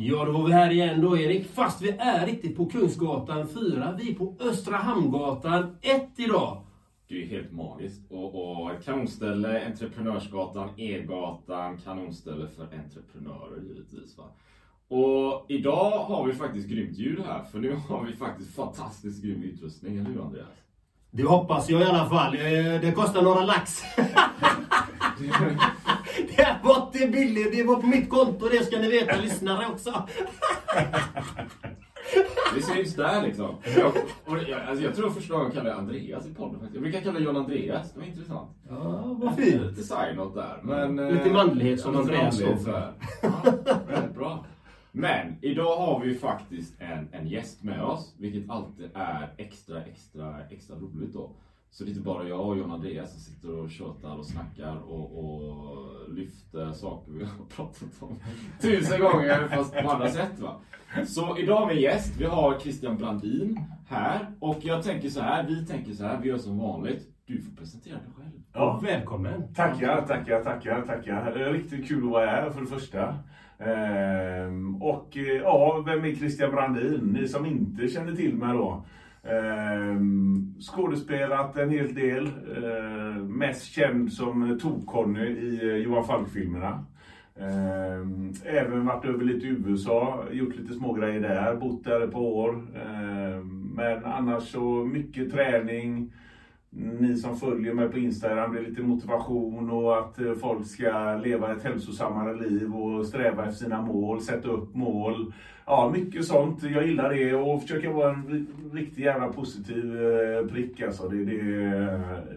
Ja, då var vi här igen då Erik. Fast vi är riktigt på Kungsgatan 4. Vi är på Östra Hamngatan 1 idag. Det är helt magiskt. Och, och kanonställe, Entreprenörsgatan, E-gatan, kanonställe för entreprenörer givetvis. Va? Och idag har vi faktiskt grymt ljud här, för nu har vi faktiskt fantastiskt grym utrustning, eller hur Andreas? Det hoppas jag i alla fall. Eh, Det kostar några lax. Det inte billigt. Det var på mitt konto. Det ska ni veta lyssnare också. Vi syns där liksom. Jag, och jag, alltså jag tror första gången jag kallade Andreas i podden faktiskt. Jag brukar kalla John Andreas, det var intressant. Ja, vad fint. Lite side-note där. Men, eh, Lite manlighet som Andreas står så här. Ja, väldigt bra. Men idag har vi ju faktiskt en, en gäst med oss, vilket alltid är extra, extra, extra roligt då. Så det är inte bara jag och John Andreas som sitter och tjötar och snackar och, och lyfter saker vi har pratat om tusen gånger fast på andra sätt va. Så idag en gäst, vi har Christian Brandin här och jag tänker så här, vi tänker så här, vi gör som vanligt. Du får presentera dig själv. Ja. Välkommen. Tackar, tackar, tackar, tackar. Det är riktigt kul att vara här för det första. Ehm, och eh, ja, vem är Christian Brandin? Ni som inte känner till mig då. Ehm, skådespelat en hel del. Eh, mest känd som Tok-Conny i eh, Johan Falk-filmerna. Ehm, även varit över lite i USA, gjort lite smågrejer där, bott där ett par år. Ehm, men annars så mycket träning. Ni som följer mig på Instagram, det är lite motivation och att eh, folk ska leva ett hälsosammare liv och sträva efter sina mål, sätta upp mål. Ja, mycket sånt. Jag gillar det och försöker vara en riktig riktigt jävla positiv eh, prick alltså. Det, det,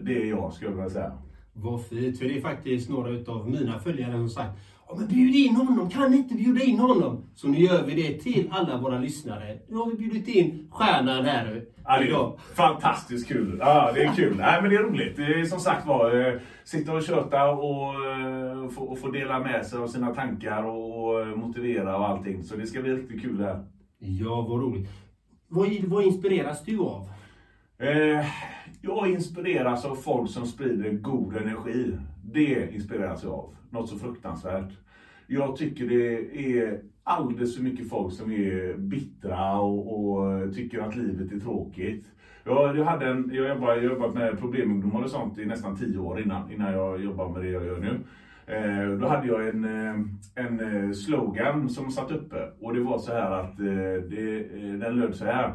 det är jag skulle jag vilja säga. Vad fint. För det är faktiskt några utav mina följare som sagt Ja men bjud in honom, kan ni inte bjuda in honom? Så nu gör vi det till alla våra lyssnare. Nu har vi bjudit in stjärnan här Ja, det är fantastiskt kul. Ja, det är kul. Nej, men det är roligt. Det är som sagt var, eh, sitta och köta och, eh, få, och få dela med sig av sina tankar och eh, motivera och allting. Så det ska bli riktigt kul här. Ja, vad roligt. Vad, vad inspireras du av? Jag inspireras av folk som sprider god energi. Det inspireras jag av. Något så fruktansvärt. Jag tycker det är alldeles för mycket folk som är bittra och, och tycker att livet är tråkigt. Jag, jag, hade en, jag jobbade, jag har jobbat med problemungdomar och sånt i nästan tio år innan, innan jag jobbade med det jag gör nu. Eh, då hade jag en, eh, en eh, slogan som satt uppe och det var så här att eh, det, den löd så här.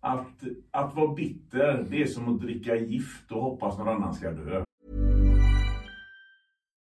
Att, att vara bitter, det är som att dricka gift och hoppas någon annan ska dö.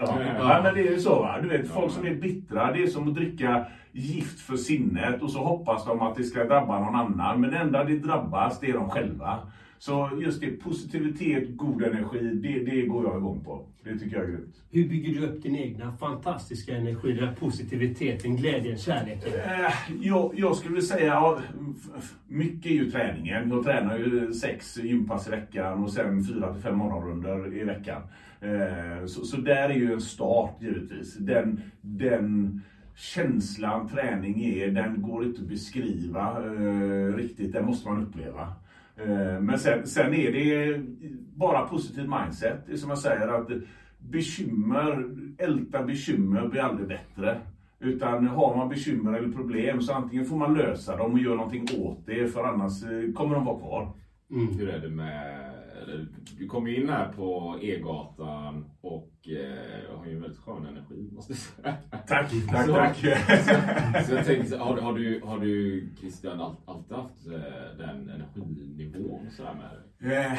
Ja, ja, men det är ju så va. Du vet, folk som är bittra, det är som att dricka gift för sinnet och så hoppas de att det ska drabba någon annan. Men det enda det drabbas, det är de själva. Så just det, positivitet, god energi, det, det går jag igång på. Det tycker jag är grymt. Hur bygger du upp din egna fantastiska energi, den här positiviteten, glädjen, kärleken? Eh, jag, jag skulle säga, ja, mycket är ju träningen. Jag tränar ju sex gympass i veckan och sen fyra till fem morgonrundor i veckan. Eh, så, så där är ju en start givetvis. Den, den känslan träning är, den går inte att beskriva eh, riktigt. Den måste man uppleva. Eh, men sen, sen är det bara positivt mindset. Det är som jag säger att bekymmer, älta bekymmer blir aldrig bättre. Utan har man bekymmer eller problem så antingen får man lösa dem och göra någonting åt det för annars eh, kommer de vara kvar. Mm. Hur är det med... Du kom in här på E-gatan och eh, har ju en väldigt skön energi måste jag säga. Tack, tack, så, tack. Så, så jag tänkte, har, har, du, har du Christian alltid haft eh, den energinivån sådär med dig? Eh,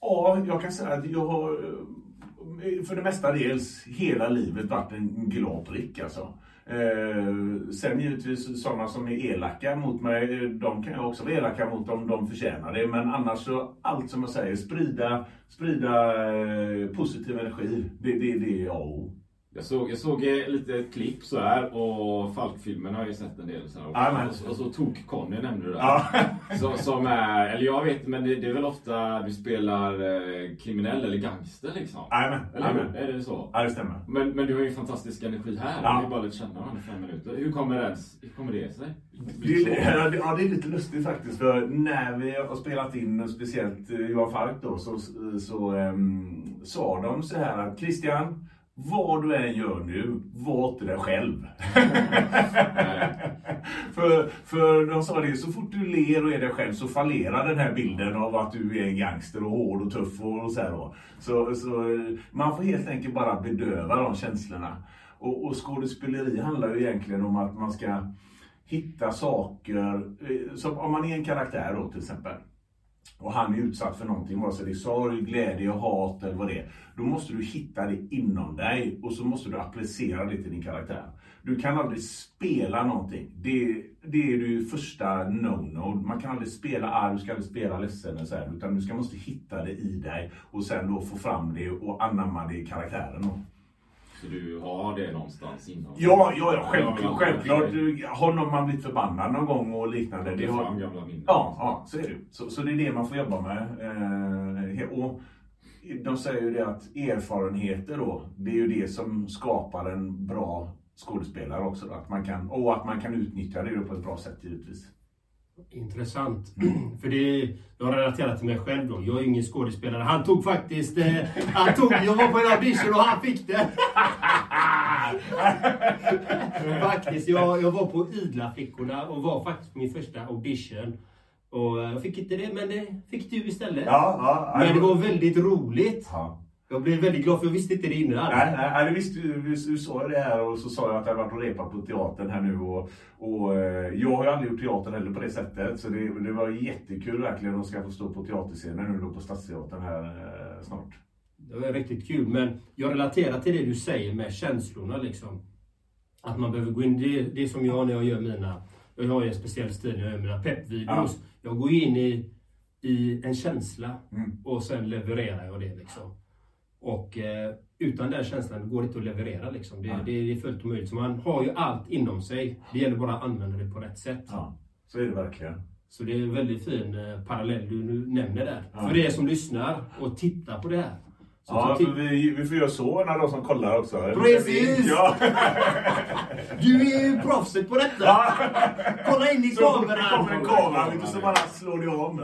ja, jag kan säga att jag har eh, för det mesta dels hela livet varit en glad prick alltså. Eh, sen givetvis sådana som är elaka mot mig, de kan jag också vara elaka mot om de förtjänar det. Men annars så, allt som jag säger, sprida, sprida eh, positiv energi. Det, det, det är A och O. Jag såg, jag såg lite klipp så här och Falkfilmen har jag ju sett en del så här. Och, och, och så Tok-Conny nämnde du där. Ja. Så, som är, eller jag vet men det, det, är väl ofta du spelar eh, kriminell eller gangster liksom? Amen. Är det så? Ja det stämmer. Men, men du har ju fantastisk energi här. Ja. Vi bara lite känna varandra i fem minuter. Hur kommer det, hur kommer det sig? Det, det, ja, det är lite lustigt faktiskt. För när vi har spelat in, speciellt Johan Falk då, så, så, så um, sa de så här att Christian vad du än gör nu, var inte dig själv. för, för de sa det, så fort du ler och är dig själv så fallerar den här bilden av att du är en gangster och hård och tuff och, och så här då. Så, så man får helt enkelt bara bedöva de känslorna. Och, och skådespeleri handlar ju egentligen om att man ska hitta saker, eh, som om man är en karaktär då till exempel och han är utsatt för någonting, vare sig det är sorg, glädje, hat eller vad det är. Då måste du hitta det inom dig och så måste du applicera det till din karaktär. Du kan aldrig spela någonting. Det, det är det första no-no. Man kan aldrig spela arg, du ska aldrig spela ledsen eller så här, utan du ska måste hitta det i dig och sen då få fram det och anamma det i karaktären. Då. Så du har det någonstans inom? Ja, ja, ja självklart. självklart. Har någon man blivit förbannad någon gång och liknande. Det, har... fram gamla minnen. Ja, ja, så är det. Så, så det är det man får jobba med. Eh, och de säger ju det att erfarenheter då, det är ju det som skapar en bra skådespelare också. Att man kan, och att man kan utnyttja det på ett bra sätt givetvis. Intressant. För det, jag relaterar till mig själv då. Jag är ingen skådespelare. Han tog faktiskt... Eh, han tog, jag var på en audition och han fick det. faktiskt. Jag, jag var på Idla flickorna och var faktiskt på min första audition. Och jag fick inte det, men det fick du istället. Ja, ja, men det var väldigt roligt. Ja. Jag blev väldigt glad för jag visste inte det innan. Nej, nej, nej visste, du, du sa det här och så sa jag att jag varit och repat på teatern här nu. Och, och, eh, jag har ju aldrig gjort teater heller på det sättet. Så det, det var jättekul verkligen att ska få stå på teaterscenen nu då på Stadsteatern här eh, snart. Det var riktigt kul. Men jag relaterar till det du säger med känslorna liksom. Att man behöver gå in. Det, det är som jag när jag gör mina... Jag har ju en speciell stil när jag gör mina peppvideos. Ja. Jag går in i, i en känsla mm. och sen levererar jag det liksom. Och eh, utan den känslan går det inte att leverera. Liksom. Det, det, det är fullt omöjligt. Så man har ju allt inom sig. Det gäller bara att använda det på rätt sätt. Ja, så är det verkligen. Så det är en väldigt fin eh, parallell du nu nämner där. Ja. För er som lyssnar och tittar på det här. Så ja, för vi, vi får göra så när de som kollar också. Precis! Ja. Du är ju proffset på detta. Ja. Kolla in i så kameran. Så kommer en kamera, du, så bara slår det om.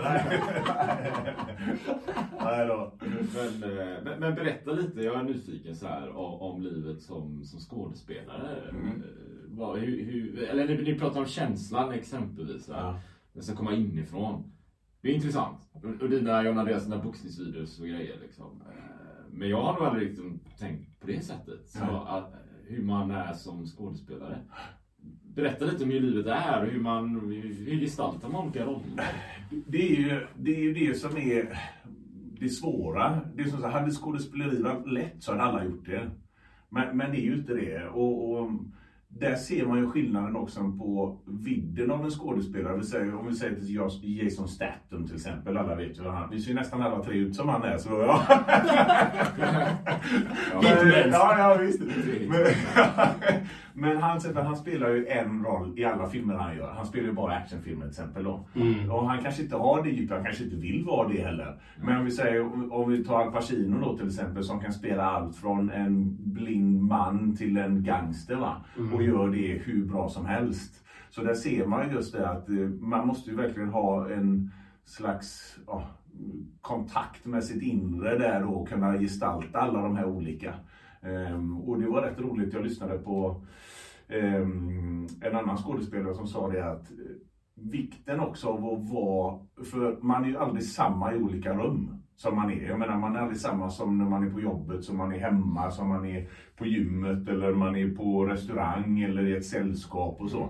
Nej då. Men, eh, men, men, berätta lite, jag är nyfiken så här om, om livet som, som skådespelare. Mm. Eh, vad, hur, hur, eller ni pratar om känslan exempelvis. Ja. Den ska komma inifrån. Det är intressant. Och dina, John Andreas, dina boxningsvideos och grejer liksom. Men jag har nog aldrig liksom tänkt på det sättet. Så att, hur man är som skådespelare. Berätta lite om hur livet är och hur man hur gestaltar man olika roller. Det är ju det, är det som är det svåra. Det är som så, hade skådespeleri varit lätt så hade alla gjort det. Men, men det är ju inte det. Och, och där ser man ju skillnaden också på vidden av en skådespelare. Vi säger, om vi säger till Jason Statham till exempel. Alla vet ju han Vi ser nästan alla tre ut som han är. Så ja. men, ja, ja, visst. Men, Men han, han spelar ju en roll i alla filmer han gör. Han spelar ju bara actionfilmer till exempel då. Mm. Och han kanske inte har det djupet, han kanske inte vill vara det heller. Men om vi säger, om vi tar Al Pacino då till exempel som kan spela allt från en blind man till en gangster va. Mm. Och gör det hur bra som helst. Så där ser man just det att eh, man måste ju verkligen ha en slags ja, kontakt med sitt inre där och kunna gestalta alla de här olika. Um, och det var rätt roligt, jag lyssnade på um, en annan skådespelare som sa det att uh, vikten också av att vara, för man är ju aldrig samma i olika rum som man är. Jag menar man är aldrig samma som när man är på jobbet, som man är hemma, som man är på gymmet eller man är på restaurang eller i ett sällskap och så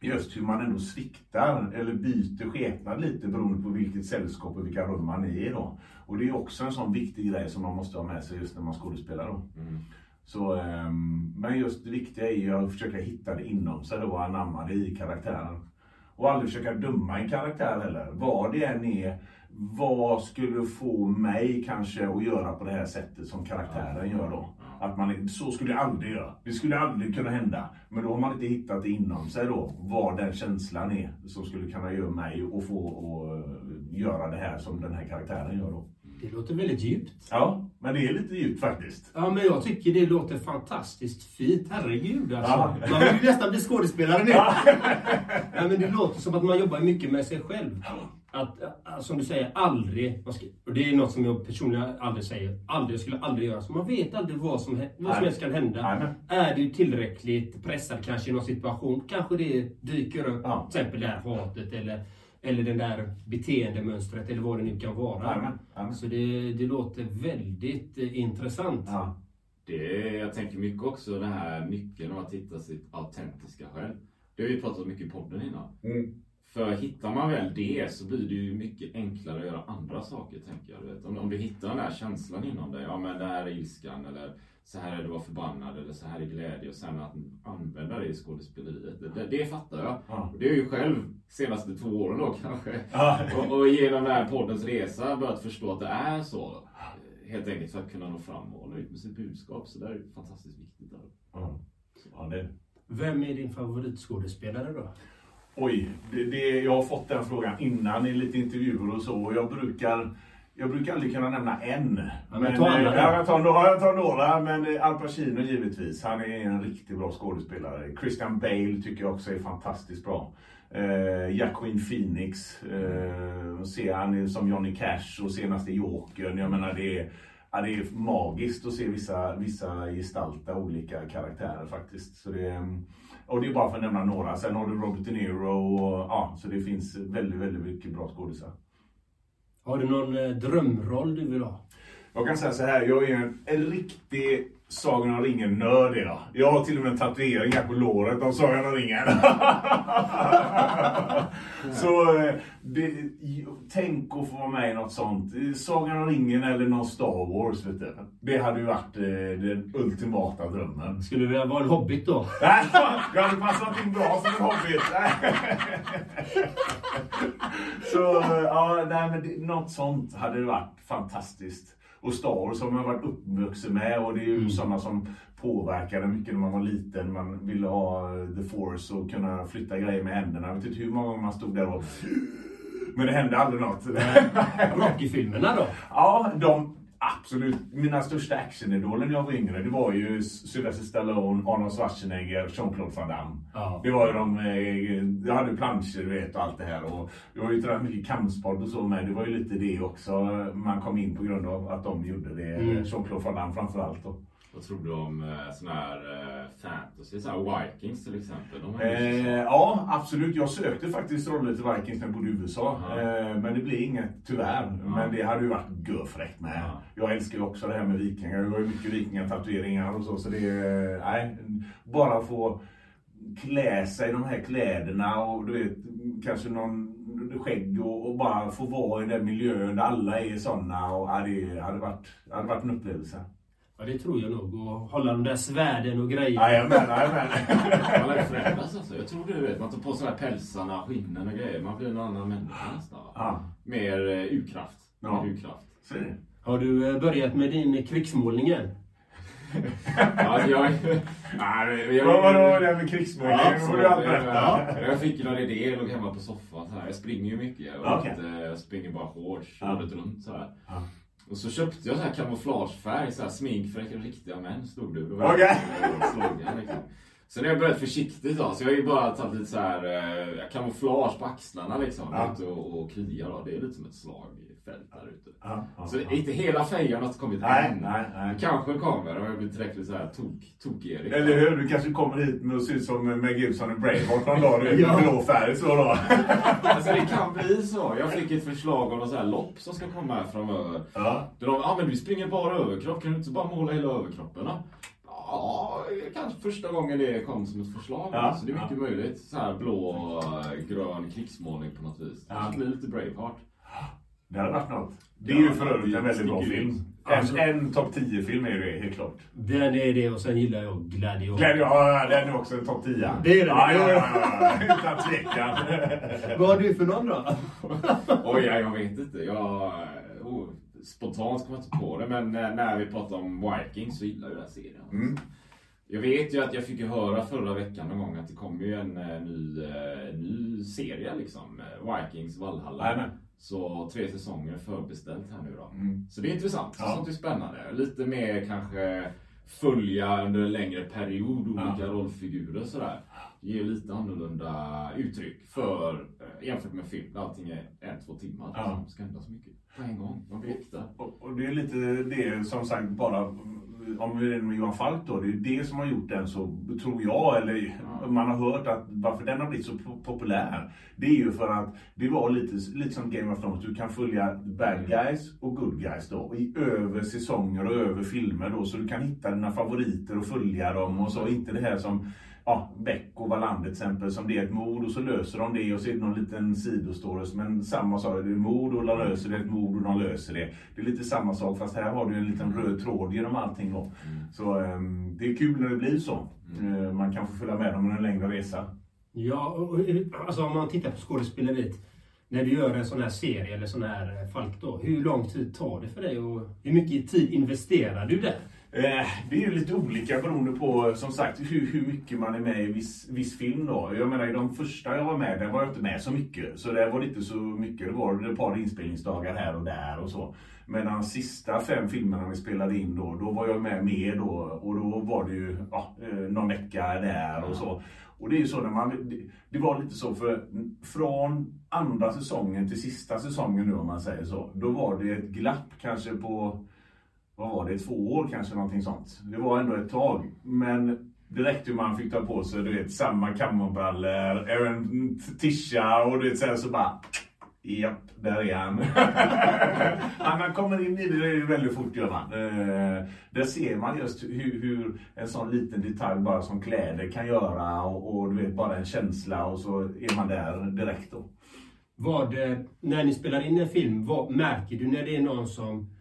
just hur man ändå sviktar eller byter skepnad lite beroende på vilket sällskap och vilka rum man är i då. Och det är också en sån viktig grej som man måste ha med sig just när man skådespelar då. Mm. Så, um, men just det viktiga är ju att försöka hitta det inom sig då och anamma det i karaktären. Och aldrig försöka döma en karaktär heller. Vad det än är, vad skulle få mig kanske att göra på det här sättet som karaktären gör då? Att man, så skulle jag aldrig göra. Det skulle aldrig kunna hända. Men då har man inte hittat det inom sig då, vad den känslan är som skulle kunna göra mig att få att göra det här som den här karaktären gör då. Det låter väldigt djupt. Ja, men det är lite djupt faktiskt. Ja, men jag tycker det låter fantastiskt fint. Herregud alltså. Ja. Man vill ju nästan bli skådespelare nu. Ja. ja, men det låter som att man jobbar mycket med sig själv att, äh, som du säger, aldrig, och det är något som jag personligen aldrig säger, aldrig, jag skulle aldrig göra så. Man vet aldrig vad som, vad som helst kan hända. Nej. Är du tillräckligt pressad kanske i någon situation, kanske det dyker upp, ja. till exempel det här hatet eller, eller det där beteendemönstret eller vad det nu kan vara. Nej, nej. Så det, det låter väldigt eh, intressant. Ja. Det, jag tänker mycket också den här nyckeln att hitta sitt autentiska själv. Det har vi pratat mycket i podden innan. Mm. För hittar man väl det så blir det ju mycket enklare att göra andra saker, tänker jag. Vet. Om, om du hittar den där känslan inom dig, ja men det här är ilskan, eller så här är det att vara förbannad, eller så här är glädje, och sen att använda det i skådespeleriet. Det, det fattar jag. Ja. Och det är ju själv senaste två åren då kanske. Ja. och, och genom den här poddens resa börjat förstå att det är så. Helt enkelt för att kunna nå fram och nå ut med sitt budskap. Så det är fantastiskt viktigt. Där. Ja. Ja, det. Vem är din favoritskådespelare då? Oj, det, det, jag har fått den frågan innan i lite intervjuer och så. Jag brukar, jag brukar aldrig kunna nämna en. Ja, men, ta eh, jag, tar några, jag tar några, men Al Pacino givetvis. Han är en riktigt bra skådespelare. Christian Bale tycker jag också är fantastiskt bra. Eh, Joaquin Phoenix eh, ser han som Johnny Cash och senast i Jokern. Jag menar det är, ja, det är magiskt att se vissa, vissa gestalta olika karaktärer faktiskt. Så det, och det är bara för att nämna några. Sen har du Robert De Niro och ja, så det finns väldigt, väldigt mycket bra skådisar. Har du någon eh, drömroll du vill ha? Jag kan säga så här, jag är en, en riktig Sagan om ringen-nörd idag. Jag har till och med en tatuering här på låret av Sagan om ringen. så eh, det, tänk att få vara med i något sånt. Sagan om ringen eller någon Star Wars. Vet du. Det hade ju varit eh, den ultimata drömmen. Skulle du vilja vara en hobbit då? jag hade passat in bra som en hobbit. så ja, nej, men något sånt hade varit fantastiskt och Star har man varit uppvuxen med och det är ju mm. sådana som påverkade mycket när man var liten. Man ville ha eh, the force och kunna flytta grejer med händerna. Jag vet inte hur många gånger man stod där och men det hände aldrig något. Rocky-filmerna då? Ja, de, absolut. Mina största actionidoler när jag var yngre, det var ju Sylvester Stallone, Arnold Schwarzenegger, Jean-Claude Van Damme. Ja. Det var ju de, eh, jag hade planscher du vet och allt det här. Och jag har ju tränat mycket kampsport och så med. Det var ju lite det också man kom in på grund av att de gjorde det. Mm. Jean-Claude Van Damme framförallt. Då. Vad tror du om eh, sån här eh, fantasy? Så här Vikings till exempel? Eh, ja, absolut. Jag sökte faktiskt roller till Vikings när jag bodde i USA. Eh, men det blev inget, tyvärr. Ja. Men det hade ju varit görfräckt med. Ja. Jag älskar också det här med vikingar. Jag har ju mycket vikingatatueringar och så. Så det nej, bara få klä sig i de här kläderna och du vet, kanske någon skägg och, och bara få vara i den miljön där alla är sådana. Och, ja, det hade varit, det hade varit en upplevelse. Ja, det tror jag nog. Och hålla de där svärden och grejer. Jajamän, jajamän. Man lär förändras alltså. Jag tror du vet, man tar på sig pälsarna, skinnen och grejer. Man blir en annan människa nästan. Ja. Mer uh, urkraft. Ja. Mer urkraft. Har du uh, börjat med din krigsmålning än? ja, jag, nej, jag, Vad det här med krigsmålning? Ja, du allt ja, jag fick någon idé, låg hemma på soffan så här. Jag springer ju mycket. Och Okej. inte, jag springer bara Ja. året runt så här. Ja. Och så köpte jag så här kamouflagefärg, så här smink för riktiga män stod det. Okej. slogan, liksom. Sen har jag börjat försiktigt då, så jag har ju bara tagit lite så här eh, kamouflage på axlarna liksom. Ja. Och, och krigar då. Det är lite som ett slagfält där ute. Ja, ja, Så ja. inte hela fejan har kommit Nej, än. nej, nej. Kanske kommer om jag blir tillräckligt så här tok, tok-Erik. Eller hur? Du kanske kommer hit med att se ut som Meg Gibson i Braveheart någon dag. Du Ja. med blå färg så då. Alltså det kan bli så. Jag fick ett förslag om något så här lopp som ska komma här framöver. Ja. Där de, ja men vi springer bara överkropp, kan du inte bara måla hela överkroppen då? Ja, kanske första gången det kom som ett förslag. Ja, Så det är mycket möjligt. Så här blå, grön krigsmålning på något vis. Det Ja. kanske blir lite Braveheart. Det hade varit något. Det är ju för övrigt en väldigt bra film. Alltså- En, en topp 10-film är det helt klart. Den är det och sen gillar jag Gladiator. Glädje, ja, den är också en topp 10. Det är den. Ja, ja, ja, ja. Utan tvekan. Vad har du för någon då? Oj, ja, jag vet inte. Jag, oh, spontant kommer jag inte på det, men när, när vi pratar om Vikings så gillar jag den här serien. Mm. Jag vet ju att jag fick ju höra förra veckan någon gång att det kommer ju en eh, ny, eh, ny serie liksom. eh, Vikings Valhalla. Jajamän. Så tre säsonger förbeställt här nu då. Mm. Så det är intressant. Ja. Sånt är spännande. Lite mer kanske följa under en längre period olika Ja. rollfigurer sådär. Ger lite annorlunda uttryck för eh, jämfört med film där allting är en, två timmar. Ja. Det ska hända så mycket på en gång. Man blir äkta. Och, och det är lite det som sagt bara, om vi är med Johan Falk då, det är det som har gjort den så, tror jag, eller man har hört att varför den har blivit så po- populär. Det är ju för att det var lite, lite som Game of Thrones, du kan följa bad guys och good guys då, i över säsonger och över filmer då, så du kan hitta dina favoriter och följa dem och så, inte det här som Ja, Beck och Wallander till exempel, som det är ett mord och så löser de det och så är det någon liten sidostory. Men samma sak, det är mord och de löser det, ett mord och de löser det. Det är lite samma sak fast här har du en liten röd tråd genom allting då. Så ehm, det är kul när det blir så. Eh, man kan få följa med dem på en längre resa. Ja, och, och, alltså om man tittar på skådespeleriet. När du gör en sån här serie eller sån här eh, Falk då. Hur lång tid tar det för dig och hur mycket tid investerar du där? Eh, det är ju lite olika beroende på som sagt hur, hur mycket man är med i viss, viss film då. Jag menar i de första jag var med, där var jag inte med så mycket. Så det var inte så mycket. Det var ett par inspelningsdagar här och där och så. Men de sista fem filmerna vi spelade in då, då var jag med mer då. Och då var det ju ja, eh, någon vecka där och så. Och det är ju så när man, det, det var lite så för från andra säsongen till sista säsongen nu om man säger så. Då var det ett glapp kanske på vad var det, två år kanske någonting sånt. Det var ändå ett tag. Men det räckte man fick ta på sig, du vet, samma kammarbrallor, även tisha och du vet, sen så bara... Japp, där är han. ja, man kommer in i det väldigt fort gör man. Eh, där ser man just hur, hur en sån liten detalj bara som kläder kan göra och, och du vet, bara en känsla och så är man där direkt då. Vad, eh, när ni spelar in en film, vad märker du när det är någon som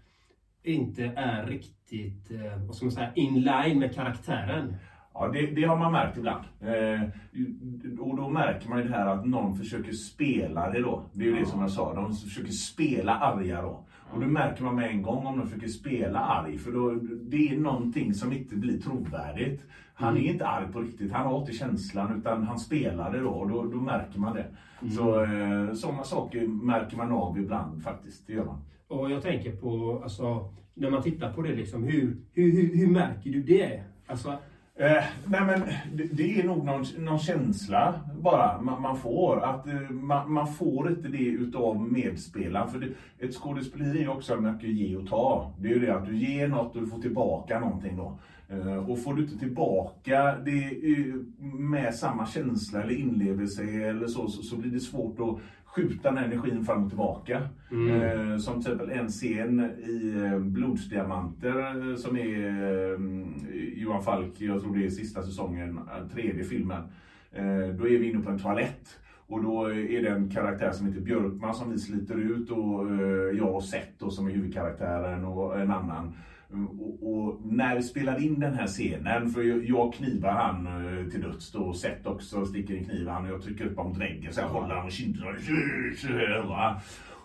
inte är riktigt, eh, vad ska man säga, in line med karaktären? Ja, det, det har man märkt ibland. Eh, och då märker man ju det här att någon försöker spela det då. Det är ju det som jag sa, de försöker spela arga då. Och då märker man med en gång om de försöker spela arg, för då, det är någonting som inte blir trovärdigt. Han är inte arg på riktigt, han har inte känslan utan han spelar det då och då, då märker man det. Så eh, sådana saker märker man av ibland faktiskt, det gör man. Och jag tänker på, alltså, när man tittar på det liksom, hur, hur, hur, hur märker du det? Alltså, Eh, nej men det, det är nog någon, någon känsla bara man, man får. Att eh, man, man får inte det utav medspelaren. För det, ett skådespeleri är också mycket ge och ta. Det är ju det att du ger något och du får tillbaka någonting då. Eh, och får du inte tillbaka det eh, med samma känsla eller inlevelse eller så, så, så blir det svårt att skjuta den energin fram och tillbaka. Eh, som till exempel en scen i eh, Blodsdiamanter eh, som är eh, Johan Falk, jag tror det är sista säsongen, eh, tredje filmen. Eh, då är vi inne på en toalett. Och då är det en karaktär som heter Björkman som vi sliter ut och jag och Seth då, som är huvudkaraktären och en annan. Mm, Och, och när vi spelade in den här scenen, för jag, jag knivar han eh, till döds då, och Seth också sticker en kniv i han och jag trycker upp honom mot väggen så jag håller honom i kinderna.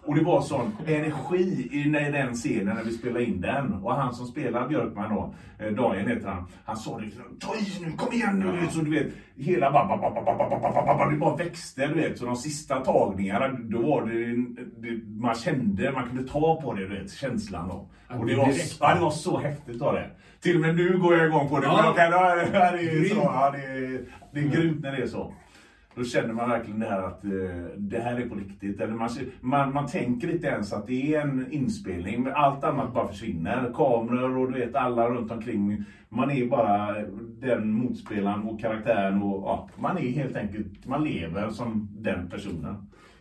Och det var sån energi i den scenen när vi spelade in den. Och han som spelar Björkman då, eh, Daniel heter han, han sa det ta i nu, kom igen nu! Så du vet, hela bara, bara, bara, bara, bara, bara, bara, det bara växte du vet. Så de sista tagningarna, då var det, det man kände, man kunde ta på det du vet, känslan då. Och det var, ja, det var så häftigt av det. Till och med nu går jag igång på det. Ja. Men okej, ja, det, ja, det är så. Ja, det, är, det är grymt när det är så. Då känner man verkligen det här att eh, det här är på riktigt. Eller man, man, man tänker inte ens att det är en inspelning. Men allt annat bara försvinner. Kameror och du vet alla runt omkring. Man är bara den motspelaren och karaktären. Och, ja, man är helt enkelt, man lever som den personen.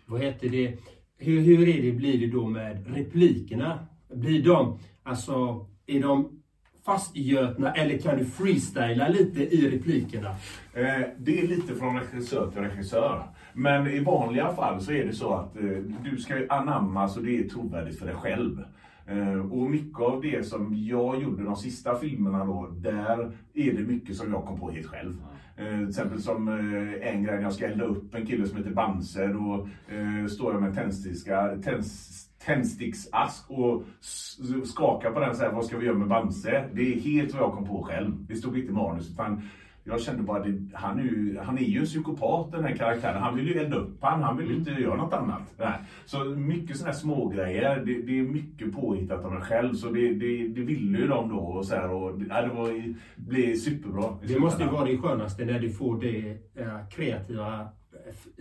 Vad heter det? Hur, hur är det, blir det då med replikerna? Blir de, alltså, är de fastgötna eller kan du freestyla lite i replikerna? Eh, det är lite från regissör till regissör. Men i vanliga fall så är det så att eh, du ska anamma så det är trovärdigt för dig själv. Eh, och mycket av det som jag gjorde de sista filmerna då, där är det mycket som jag kom på helt själv. Eh, till exempel som eh, en grej när jag ska elda upp en kille som heter Bamse. Då eh, står jag med en tändsticksask och s- skakar på den och säger vad ska vi göra med Bamse? Det är helt vad jag kom på själv. Det stod inte i manus. Utan jag kände bara att han, är ju, han är ju en psykopat den här karaktären. Han vill ju elda upp han, han vill ju inte göra något annat. Nej. Så mycket sådana här smågrejer. Det, det är mycket påhittat av mig själv. Så det, det, det ville ju de då. Och så här, och det, ja, det var, det blev superbra. Det måste ju vara det skönaste när du får det eh, kreativa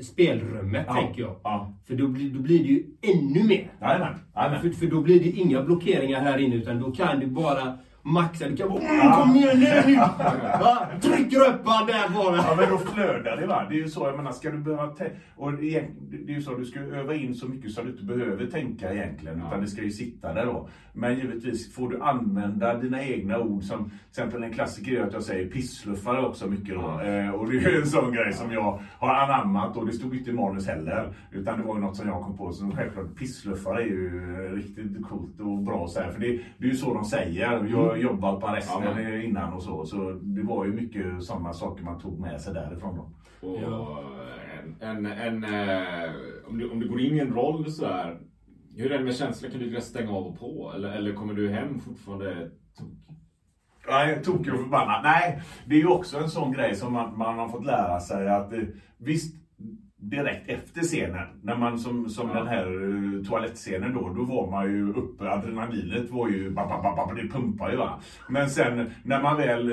spelrummet, Ja, tänker jag. ja. För då blir, då blir det ju ännu mer. Jajamän, jajamän. För, för då blir det inga blockeringar här inne, utan då kan du bara maxa. Du kan bara mm, kom igen nu! Va? Trycker upp han där bara. Ja men då flödar det va. Det är ju så, jag menar, ska du behöva. Och det är det är ju så, du ska öva in så mycket så du inte behöver tänka egentligen. Utan det ska ju sitta där då. Men givetvis får du använda dina egna ord som, till exempel en klassiker är att jag säger pissluffare också mycket då. Eh, och det är ju en sån grej som jag har anammat och det stod inte i manus heller. Utan det var ju något som jag kom på. Så självklart pissluffare är ju riktigt coolt och bra så här. För det, det är ju så de säger. Jag jobbat på arresten Ja, men- innan och så. Så det var ju mycket sådana saker man tog med sig därifrån då. Och Ja. en, en, en, eh, om, du, om du går in i en roll så här. Hur är det med känslor? Kan du stänga av och på? Eller, eller kommer du hem fortfarande tokig? Nej, tokig och förbannad. Nej, det är ju också en sån grej som man, man har fått lära sig att eh, visst, direkt efter scenen, när man som, som Ja. den här eh, toalettscenen då, då var man ju uppe, adrenalinet var ju, ba, ba, ba, ba, det pumpar ju va. Men sen när man väl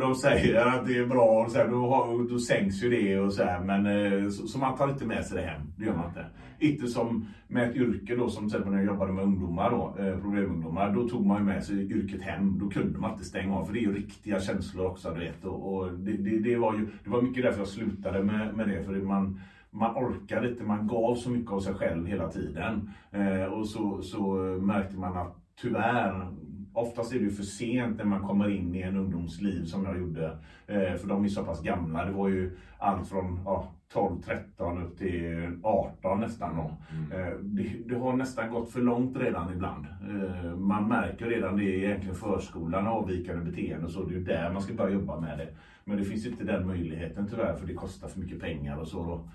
de säger att det är bra, och så här, då, då sänks ju det och så här, men eh, så, så man tar inte med sig det hem, det gör man inte. Inte som med ett yrke då, som till exempel när jag jobbade med ungdomar då, eh, problemungdomar, då tog man ju med sig yrket hem. Då kunde man inte stänga av, för det är ju riktiga känslor också, du vet. Och, och det, det, det var ju, det var mycket därför jag slutade med, med det, för man, man orkade inte, man gav så mycket av sig själv hela tiden. Eh, och så, så märkte man att tyvärr, oftast är det ju för sent när man kommer in i en ungdomsliv som jag gjorde. Eh, för de är så pass gamla. Det var ju allt från ja, 12, 13 upp till 18 nästan. Då. Eh, det, det har nästan gått för långt redan ibland. Eh, man märker redan det i egentligen förskolan, avvikande beteende och så. Det är ju där man ska börja jobba med det. Men det finns inte den möjligheten tyvärr för det kostar för mycket pengar och så. Då.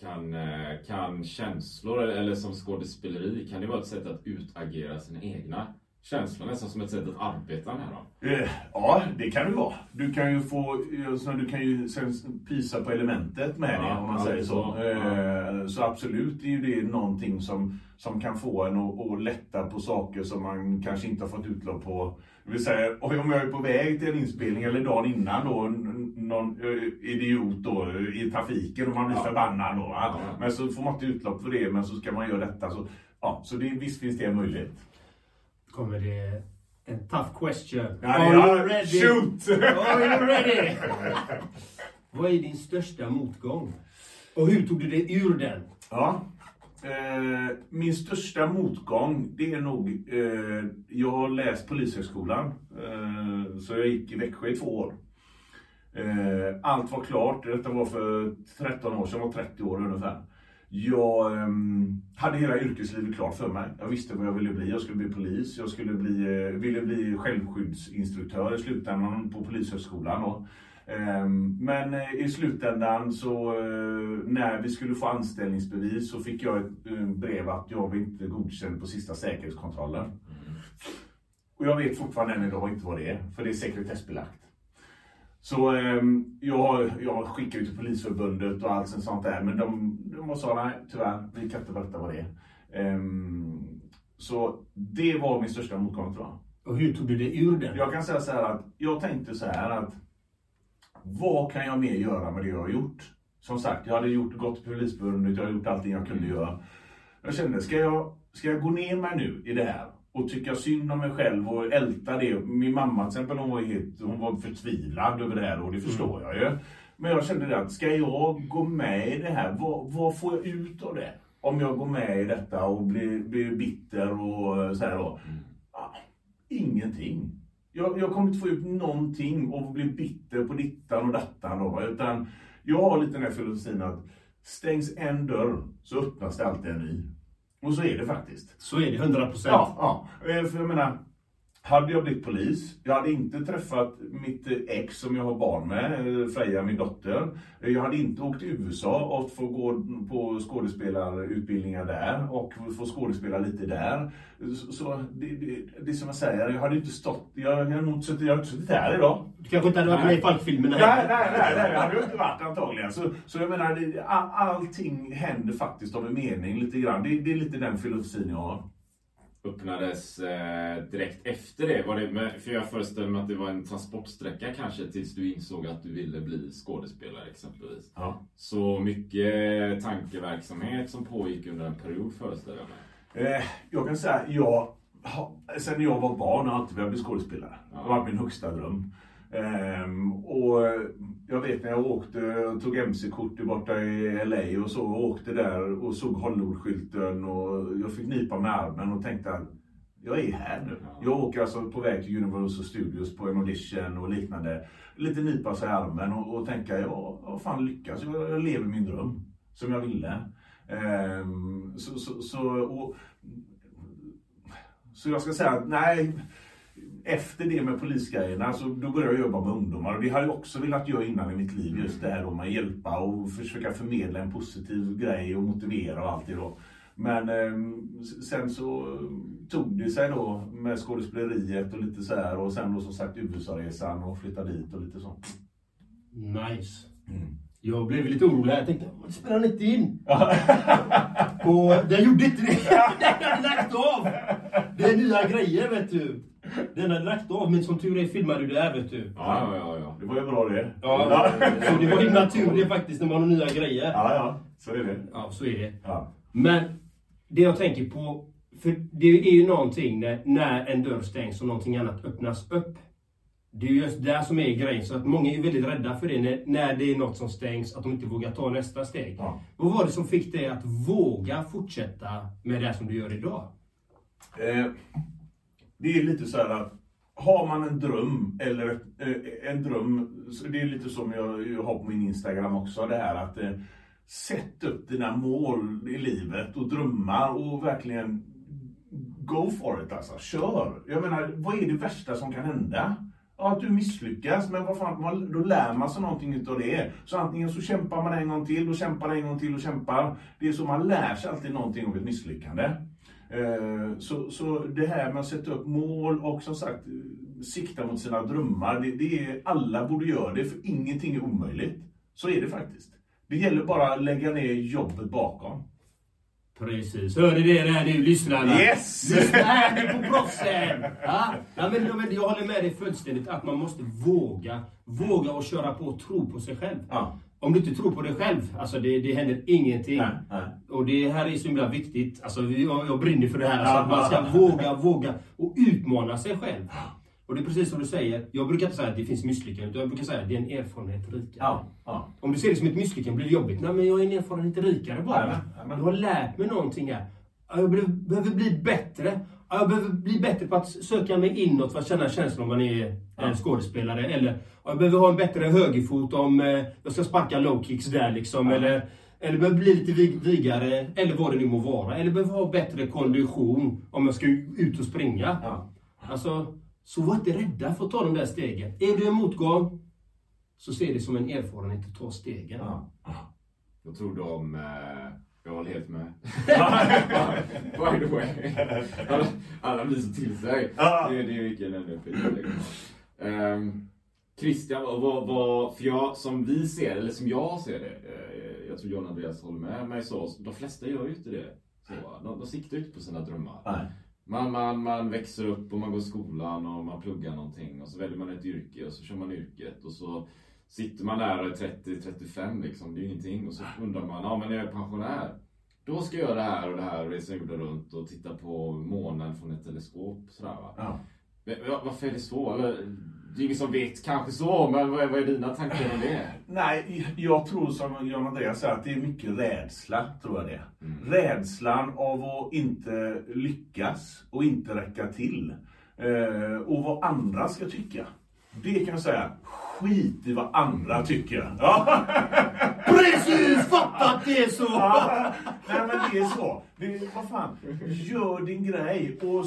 Kan, eh, kan känslor, eller som skådespeleri, kan det vara ett sätt att utagera sina egna känslor? Nästan som ett sätt att arbeta med dem? Eh, Ja, det kan det vara. Du kan ju få, eh, så du kan ju pysa på elementet med Ja, det om man ja, säger så. så. Eh, Så absolut är ju det någonting som, som kan få en att, att lätta på saker som man kanske inte har fått utlopp på. Det vill säga, om jag är på väg till en inspelning eller dagen innan då, någon eh, idiot då i trafiken och man blir Ja. förbannad då. Men så får man inte utlopp för det, men så ska man göra detta. Så, ja, så det, visst finns det en möjlighet. Kommer det en tough question. Ja, Are ja, you ready? shoot! Are you ready? Vad är din största motgång? Och hur tog du dig ur den? Ja. Eh, min största motgång, det är nog... Eh, jag har läst Polishögskolan. Eh, så jag gick i Växjö i två år. Eh, allt var klart. Detta var för 13 år sedan, jag var 30 år ungefär. Jag ehm, hade hela yrkeslivet klart för mig. Jag visste vad jag ville bli. Jag skulle bli polis. Jag skulle bli, eh, ville bli självskyddsinstruktör i slutändan på Polishögskolan. Då. Ehm, Men eh, i slutändan så eh, när vi skulle få anställningsbevis så fick jag ett brev att jag var inte godkänd på sista säkerhetskontrollen. Och jag vet fortfarande än idag inte vad det är, för det är sekretessbelagt. Så ehm, jag, jag skickade till Polisförbundet och allt sånt där, men de, de sa nej, tyvärr, vi kan inte berätta vad det är. Ehm, så det var min största motgång tror jag. Och hur tog du dig ur den? Jag kan säga så här att jag tänkte så här att vad kan jag mer göra med det jag har gjort? Som sagt, jag hade gjort, gått till Polisförbundet, jag har gjort allting jag kunde göra. Jag kände, ska jag, ska jag gå ner mig nu i det här och tycka synd om mig själv och älta det? Min mamma till exempel, hon var, helt, hon var förtvivlad över det här och det förstår jag ju. Men jag kände det att, ska jag gå med i det här? Vad, vad får jag ut av det? Om jag går med i detta och blir, blir bitter och så här då. Ah, ingenting. Jag, jag kommer inte få ut någonting och bli bitter på dittan och dattan då. Utan jag har lite den här filosofin att stängs en dörr så öppnas det alltid en ny. Och så är det faktiskt. Så är det, 100 procent. Ja, ja. Eh, För jag menar, hade jag blivit polis, jag hade inte träffat mitt ex som jag har barn med, eh, Freja, min dotter. Eh, Jag hade inte åkt till USA och få gå på skådespelarutbildningar där och få skådespela lite där. Så, det, det, det är som jag säger, jag hade inte stått, jag hade nog inte suttit, jag hade inte suttit här idag. Du kanske inte hade varit med i Falkfilmerna Nej, nej, nej, nej, det hade jag inte varit antagligen. Så, så jag menar, det, all, allting händer faktiskt av en mening lite grann. Det, det är lite den filosofin jag har. Öppnades eh, direkt efter det? Var det med, för jag föreställer mig att det var en transportsträcka kanske tills du insåg att du ville bli skådespelare exempelvis. Ja. Så mycket tankeverksamhet som pågick under en period föreställer jag mig. Eh, jag kan säga, jag, sen jag var barn har jag alltid velat bli skådespelare. Det har varit min högsta dröm. Ehm, och jag vet när jag åkte och tog MC-kort borta i LA och så och åkte där och såg Hollywood-skylten och jag fick nypa med armen och tänkte att jag är här nu. Jag åker alltså på väg till Universal Studios på en audition och liknande. Lite nypa sig i armen och, och tänka, ja, har fan lyckats. Jag, jag lever min dröm som jag ville. Ehm, så, så, så, och, så jag ska säga att nej, efter det med polisgrejerna så då började jag jobba med ungdomar och det har jag också velat göra innan i mitt liv. Just det här med att hjälpa och försöka förmedla en positiv grej och motivera och allt det då. Men s- sen så tog det sig då med skådespeleriet och lite så här och sen då som sagt USA-resan och flytta dit och lite sånt. Nice. Mm. Jag blev lite orolig. Jag tänkte, "Varför spelar han inte in? och den gjorde inte det. Den hade lagt av. Det är nya grejer, vet du. Den hade lagt av, men som tur är filmade du det här, vet du. Ja, ja, ja. ja. Det var ju bra det. Ja, så det var himla tur det faktiskt när man har nya grejer. Ja, ja, så är det. Ja, så är det. Ja. Men det jag tänker på, för det är ju någonting när, när en dörr stängs och någonting annat öppnas upp. Det är just där som är grejen, så att många är väldigt rädda för det när, när det är något som stängs, att de inte vågar ta nästa steg. Ja. Vad var det som fick dig att våga fortsätta med det som du gör idag? Eh, det är lite så här att har man en dröm eller eh, en dröm, det är lite som jag, jag har på min Instagram också, det här att eh, sätt upp dina mål i livet och drömmar och verkligen go for it alltså. Kör! Jag menar, vad är det värsta som kan hända? Ja, att du misslyckas, men vad fan, då lär man sig någonting utav det. Så antingen så kämpar man en gång till, och kämpar en gång till och kämpar. Det är så man lär sig alltid någonting av ett misslyckande. Eh, Så, så det här med att sätta upp mål och som sagt sikta mot sina drömmar. Det, det är, alla borde göra det, för ingenting är omöjligt. Så är det faktiskt. Det gäller bara att lägga ner jobbet bakom. Precis. Hör ni det där nu lyssnarna? Yes! Lyssna här nu på proffsen! Ja, ja, men, men jag håller med dig fullständigt att man måste våga. Våga och köra på och tro på sig själv. Ja. Om du inte tror på dig själv, alltså det, det händer ingenting. Nej, nej. Och det här är så himla viktigt. Alltså, jag, jag brinner för det här. Alltså, Ja. man ska våga, våga och utmana sig själv. Och det är precis som du säger. Jag brukar inte säga att det finns misslyckanden. utan Jag brukar säga att det är en erfarenhet rikare. Ja, ja. Om du ser det som ett misslyckande blir det jobbigt. Nej, men jag är en erfarenhet rikare bara. Jajamän, jajamän. Jag har lärt mig någonting här. Ja, Jag behöver bli bättre. Ja, Jag behöver bli bättre på att söka mig inåt för att känna känslan om man är en skådespelare. Eller ja, jag behöver ha en bättre högerfot om eh, jag ska sparka low kicks där liksom. Eller, eller behöver bli lite vig, vigare. Eller vad det nu må vara. Eller behöver ha bättre kondition om jag ska ut och springa. Ja. Alltså, så var inte rädda för att ta de där stegen. Är du en motgång, så ser det som en erfarenhet att ta stegen. Ja. Vad tror om... Eh, jag håller helt med. By the way. Alla, alla blir så till sig. Det, det är vilken energi. Ehm, Christian, vad, vad, för jag, som vi ser eller som jag ser det, eh, jag tror John Andreas håller med mig så, de flesta gör ju inte det. Så, de, de siktar ju inte på sina drömmar. Man, man, man växer upp och man går i skolan och man pluggar någonting och så väljer man ett yrke och så kör man yrket och så sitter man där och är 30-35 liksom, det är ju ingenting och så undrar man, ja men jag är pensionär. Då ska jag göra det här och det här och resa jorden runt och titta på månen från ett teleskop. Sådär, va? Ja. Varför är det så? Det är ingen som vet kanske så, men vad är, vad är dina tankar om det? Nej, jag tror som John Andreas säger att det är mycket rädsla, tror jag det. Rädslan av att inte lyckas och inte räcka till. Eh, och vad andra ska tycka. Det kan jag säga, skit i vad andra tycker. Ja. Precis! Att det är så! Ja, nej men det är så. Det, vad fan, gör din grej och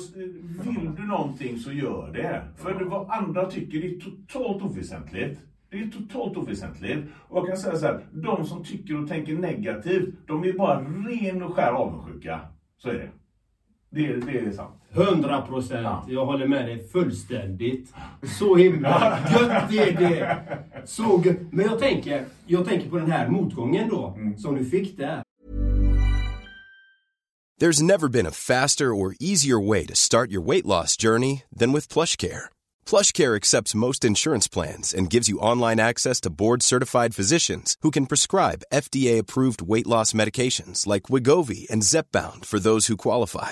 vill du någonting så gör det. För det, vad andra tycker det är totalt oväsentligt. Det är totalt oväsentligt. Och jag kan säga så här, de som tycker och tänker negativt, de är bara ren och skär avundsjuka. Så är det. Det, är- det är sant. 100 procent. Ja. Jag håller med dig fullständigt. Så himla gött är det. Så gött. Men jag tänker, jag tänker på den här motgången då, mm. som du fick där. There's never been a faster or easier way to start your weight loss journey than with PlushCare. PlushCare accepts most insurance plans and gives you online access to board-certified physicians who can prescribe FDA-approved weight loss medications like Wigovi and Zepbound for those who qualify.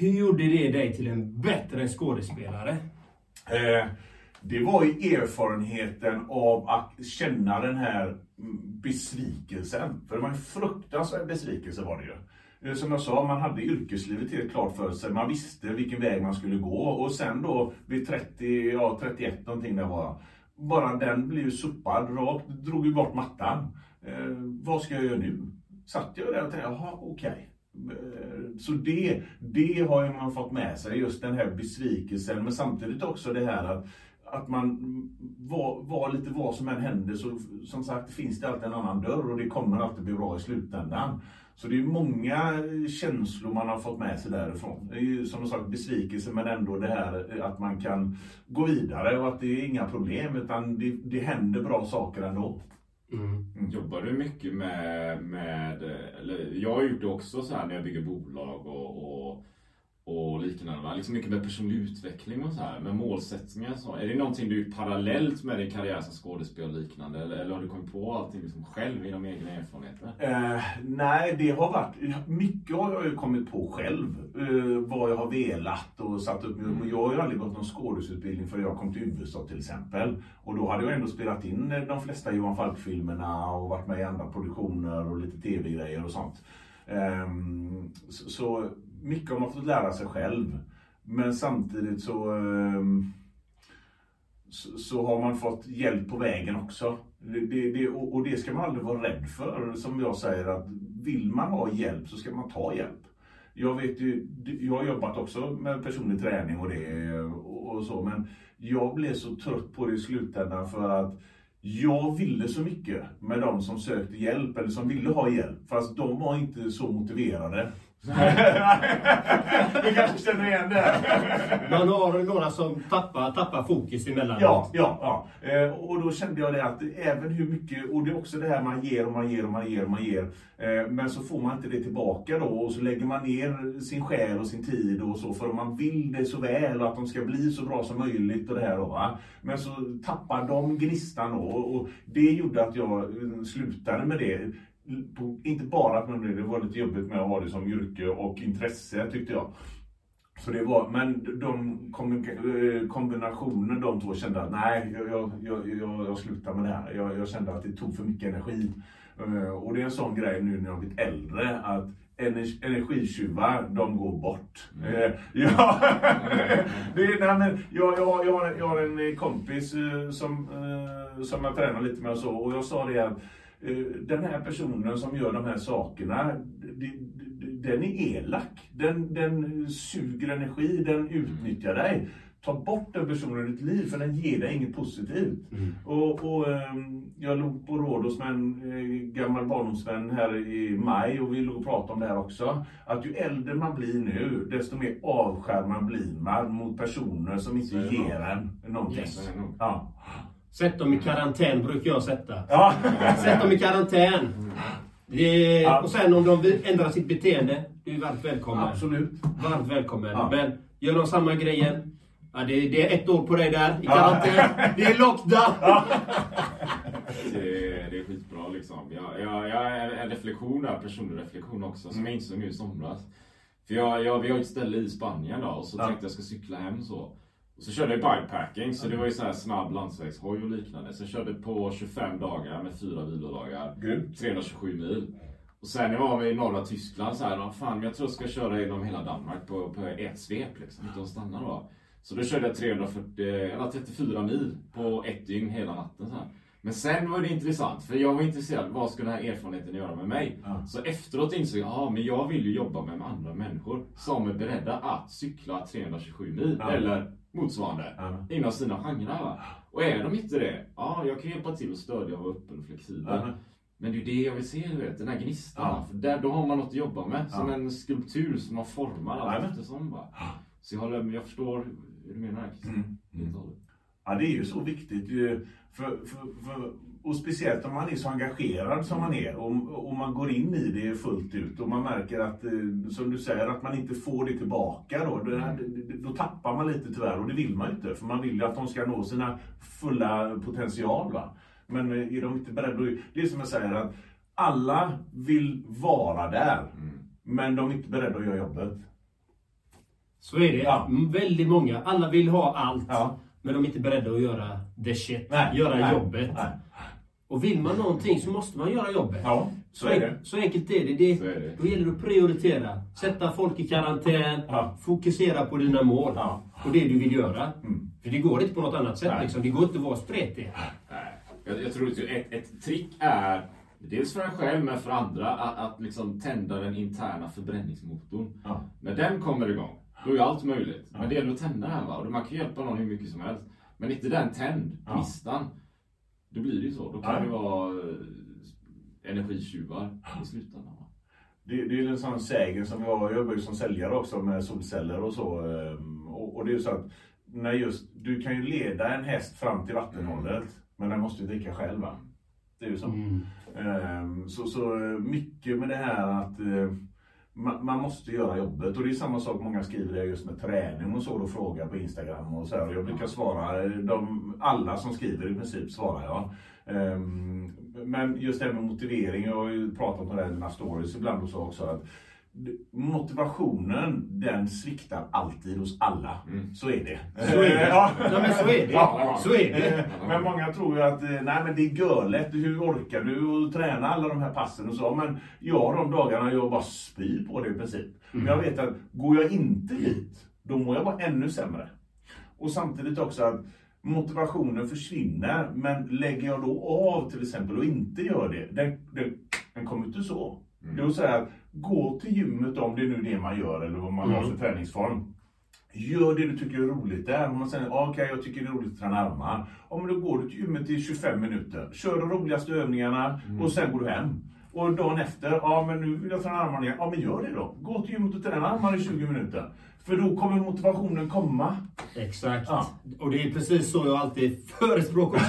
Hur gjorde det dig till en bättre skådespelare? Eh, det var ju erfarenheten av att känna den här besvikelsen. För det var en fruktansvärd besvikelse var det ju. Eh, som jag sa, man hade yrkeslivet helt klart för sig. Man visste vilken väg man skulle gå. Och sen då vid 30, ja 31 någonting där var jag. Bara den blev ju suppad rakt, drog ju bort mattan. Eh, vad ska jag göra nu? Satt jag där och tänkte, jaha okej. Okay. Eh, så det, det har ju man fått med sig, just den här besvikelsen. Men samtidigt också det här att, att man var, var lite vad som än händer så som sagt finns det alltid en annan dörr och det kommer alltid bli bra i slutändan. Så det är många känslor man har fått med sig därifrån. Det är ju som sagt besvikelse men ändå det här att man kan gå vidare och att det är inga problem utan det, det händer bra saker ändå. Mm. Jobbar du mycket med, med, eller jag har gjort det också så här när jag bygger bolag och, och, och liknande. Liksom mycket med personlig utveckling och så här, med målsättningar så. Är det någonting du gjort parallellt med din karriär som skådespelare och liknande? Eller, eller har du kommit på allting liksom själv genom egna erfarenheter? Eh, nej, det har varit... Mycket har jag ju kommit på själv. Eh, vad jag har velat och satt upp. Mm. Jag har ju aldrig gått någon skådesutbildning förrän jag kom till USA till exempel. Och då hade jag ändå spelat in eh, de flesta Johan Falk-filmerna och varit med i andra produktioner och lite tv-grejer och sånt. Ehm, så, så mycket har man fått lära sig själv. Men samtidigt så... Ehm, så, så har man fått hjälp på vägen också. Det, det, det, och, och det ska man aldrig vara rädd för. Som jag säger att vill man ha hjälp så ska man ta hjälp. Jag vet ju, jag har jobbat också med personlig träning och det och så men jag blev så trött på det i slutändan för att jag ville så mycket med de som sökte hjälp eller som ville ha hjälp. Fast de var inte så motiverade. du kanske känner igen det? Man har några som tappar, tappar fokus emellanåt. Ja, ja, ja. Eh, och då kände jag det att även hur mycket, och det är också det här man ger och man ger och man ger och man ger. Eh, men så får man inte det tillbaka då och så lägger man ner sin själ och sin tid och så för man vill det så väl och att de ska bli så bra som möjligt och det här då. Va? Men så tappar de gnistan då och det gjorde att jag eh, slutade med det. Inte bara på det, det var lite jobbigt med att ha det som yrke och intresse tyckte jag. Så det var, men de eh, kombinationen de två kände att nej, jag, jag, jag, jag, slutar med det här. Jag, jag kände att det tog för mycket energi. Eh, Och det är en sån grej nu när jag blivit äldre att ener- energitjuvar, de går bort. Eh, Ja, det är, nej, jag, jag, jag, har, jag har en kompis som, som jag tränar lite med och så och jag sa det att den här personen som gör de här sakerna, den är elak. Den, den suger energi, den utnyttjar dig. Ta bort den personen ur ditt liv för den ger dig inget positivt. Och, och, ehm, jag låg på Rhodos med en eh, gammal barndomsvän här i maj och vi låg och pratade om det här också. Att ju äldre man blir nu, desto mer avskärmad blir man mot personer som inte ger en någonting. Yes. Ja. Sätt dem i karantän brukar jag sätta. Ja. Sätt dem i karantän. Det, Ja. Och sen om de vill ändra sitt beteende, du är varmt välkommen. Absolut. Varmt välkommen. Ja. Men gör de samma grejen, ja, det, det är ett år på dig där i Ja. karantän. Det är lockdown. Det, det är skitbra liksom. Jag, jag, jag är en reflektion där, personlig reflektion också, som jag insåg nu i somras. För jag, jag, vi har ett ställe i Spanien då, och så Ja. tänkte jag ska cykla hem så. Och så körde jag bikepacking, så det var ju så här snabb landsvägshoj och liknande. Så jag körde på 25 dagar med fyra vilodagar. Grymt. 327 mil. Och sen jag var i norra Tyskland så här, "Ah, fan jag tror jag ska köra genom hela Danmark på, på ett svep liksom, utan att stanna då. Så då körde jag 340, eller 34 mil på ett dygn hela natten så här. Men sen var det intressant, för jag var intresserad, vad ska den här erfarenheten göra med mig? Ja. Så efteråt insåg jag, ja men jag vill ju jobba med andra människor som är beredda att cykla 327 mil, Ja. eller motsvarande, Ja. inom sina genrer. va. Och är de inte det, ja jag kan hjälpa till att stödja och vara öppen och flexibel. Ja. Men det är ju det jag vill se, du vet, den här gnistan. Ja. För där, då har man något att jobba med. Som en skulptur som man formar allt eftersom. Va? Så jag, håller, jag förstår hur du menar Christian. Mm. Och hållet. Ja, det är ju så viktigt. För, för, för, och speciellt om man är så engagerad som man är och, och man går in i det fullt ut och man märker att, eh, som du säger, att man inte får det tillbaka då. Det, det- då tappar man lite tyvärr och det vill man inte för man vill ju att de ska nå sina fulla potential. Va? Men eh, är de inte beredda att... Det är som jag säger att alla vill vara där. Men de är inte beredda att göra jobbet. Så är det. Ja. Mm, Väldigt många. Alla vill ha allt. Ja. Men de är inte beredda att göra the shit. Nej, göra nej, jobbet. nej. Och vill man någonting så måste man göra jobbet. Ja, så är det. Så enkelt är det. det, är det. Då gäller det att prioritera. Sätta folk i karantän. Ja. Fokusera på dina mål. Ja. Och det du vill göra. Mm. För det går inte på något annat sätt. Liksom. Det går inte att vara spretig. Nej. Jag, jag tror att ett, ett trick är, dels för en själv men för andra, att, att liksom tända den interna förbränningsmotorn. Ja. När den kommer igång, då är allt möjligt. Men det gäller att tända den. Va? Och man kan hjälpa någon hur mycket som helst. Men inte den tänd, Ja. Då blir det ju så. Då kan Ja. det vara eh, energitjuvar i slutändan. Va? Det, det är en sån sägen som jag, jag jobbar ju som säljare också med solceller och så. ehm, Och, och det är ju så att när just, du kan ju leda en häst fram till vattenhålet. Men den måste ju dricka själv va? Det är ju så. Mm. Ehm, Så, så eh, mycket med det här att eh, man, man måste göra jobbet. Och det är samma sak många skriver just med träning och så och frågar på Instagram och så här. Och Jag brukar svara, de, alla som skriver i princip svarar jag. Ehm, Men just det här med motivering, jag har ju pratat om det här i mina stories ibland och så också. Att motivationen, den sviktar alltid hos alla. Så är det. Så är det. Ja. Ja, men så är det. Ja. Så är det. Eh, Men många tror ju att eh, nej, men det är görlätt. Hur orkar du att träna alla de här passen och så? Men jag de dagarna jag bara spyr på det i princip. Men jag vet att går jag inte dit, då mår jag bara ännu sämre. Och samtidigt också att motivationen försvinner. Men lägger jag då av till exempel och inte gör det, den, den, den kommer inte så. Det vill säga att gå till gymmet om det är nu det man gör eller vad man har för träningsform. Gör det du tycker är roligt där. Om man säger okej jag tycker det är roligt att träna armar. Ja, men då går du till gymmet i 25 minuter. Kör de roligaste övningarna och sen går du hem. Och dagen efter, ja men nu vill jag träna armarna igen. Ja men gör det då. Gå till gymmet och träna armarna i 20 minuter. För då kommer motivationen komma. Exakt. Ja. Och det är precis så jag alltid förespråkar.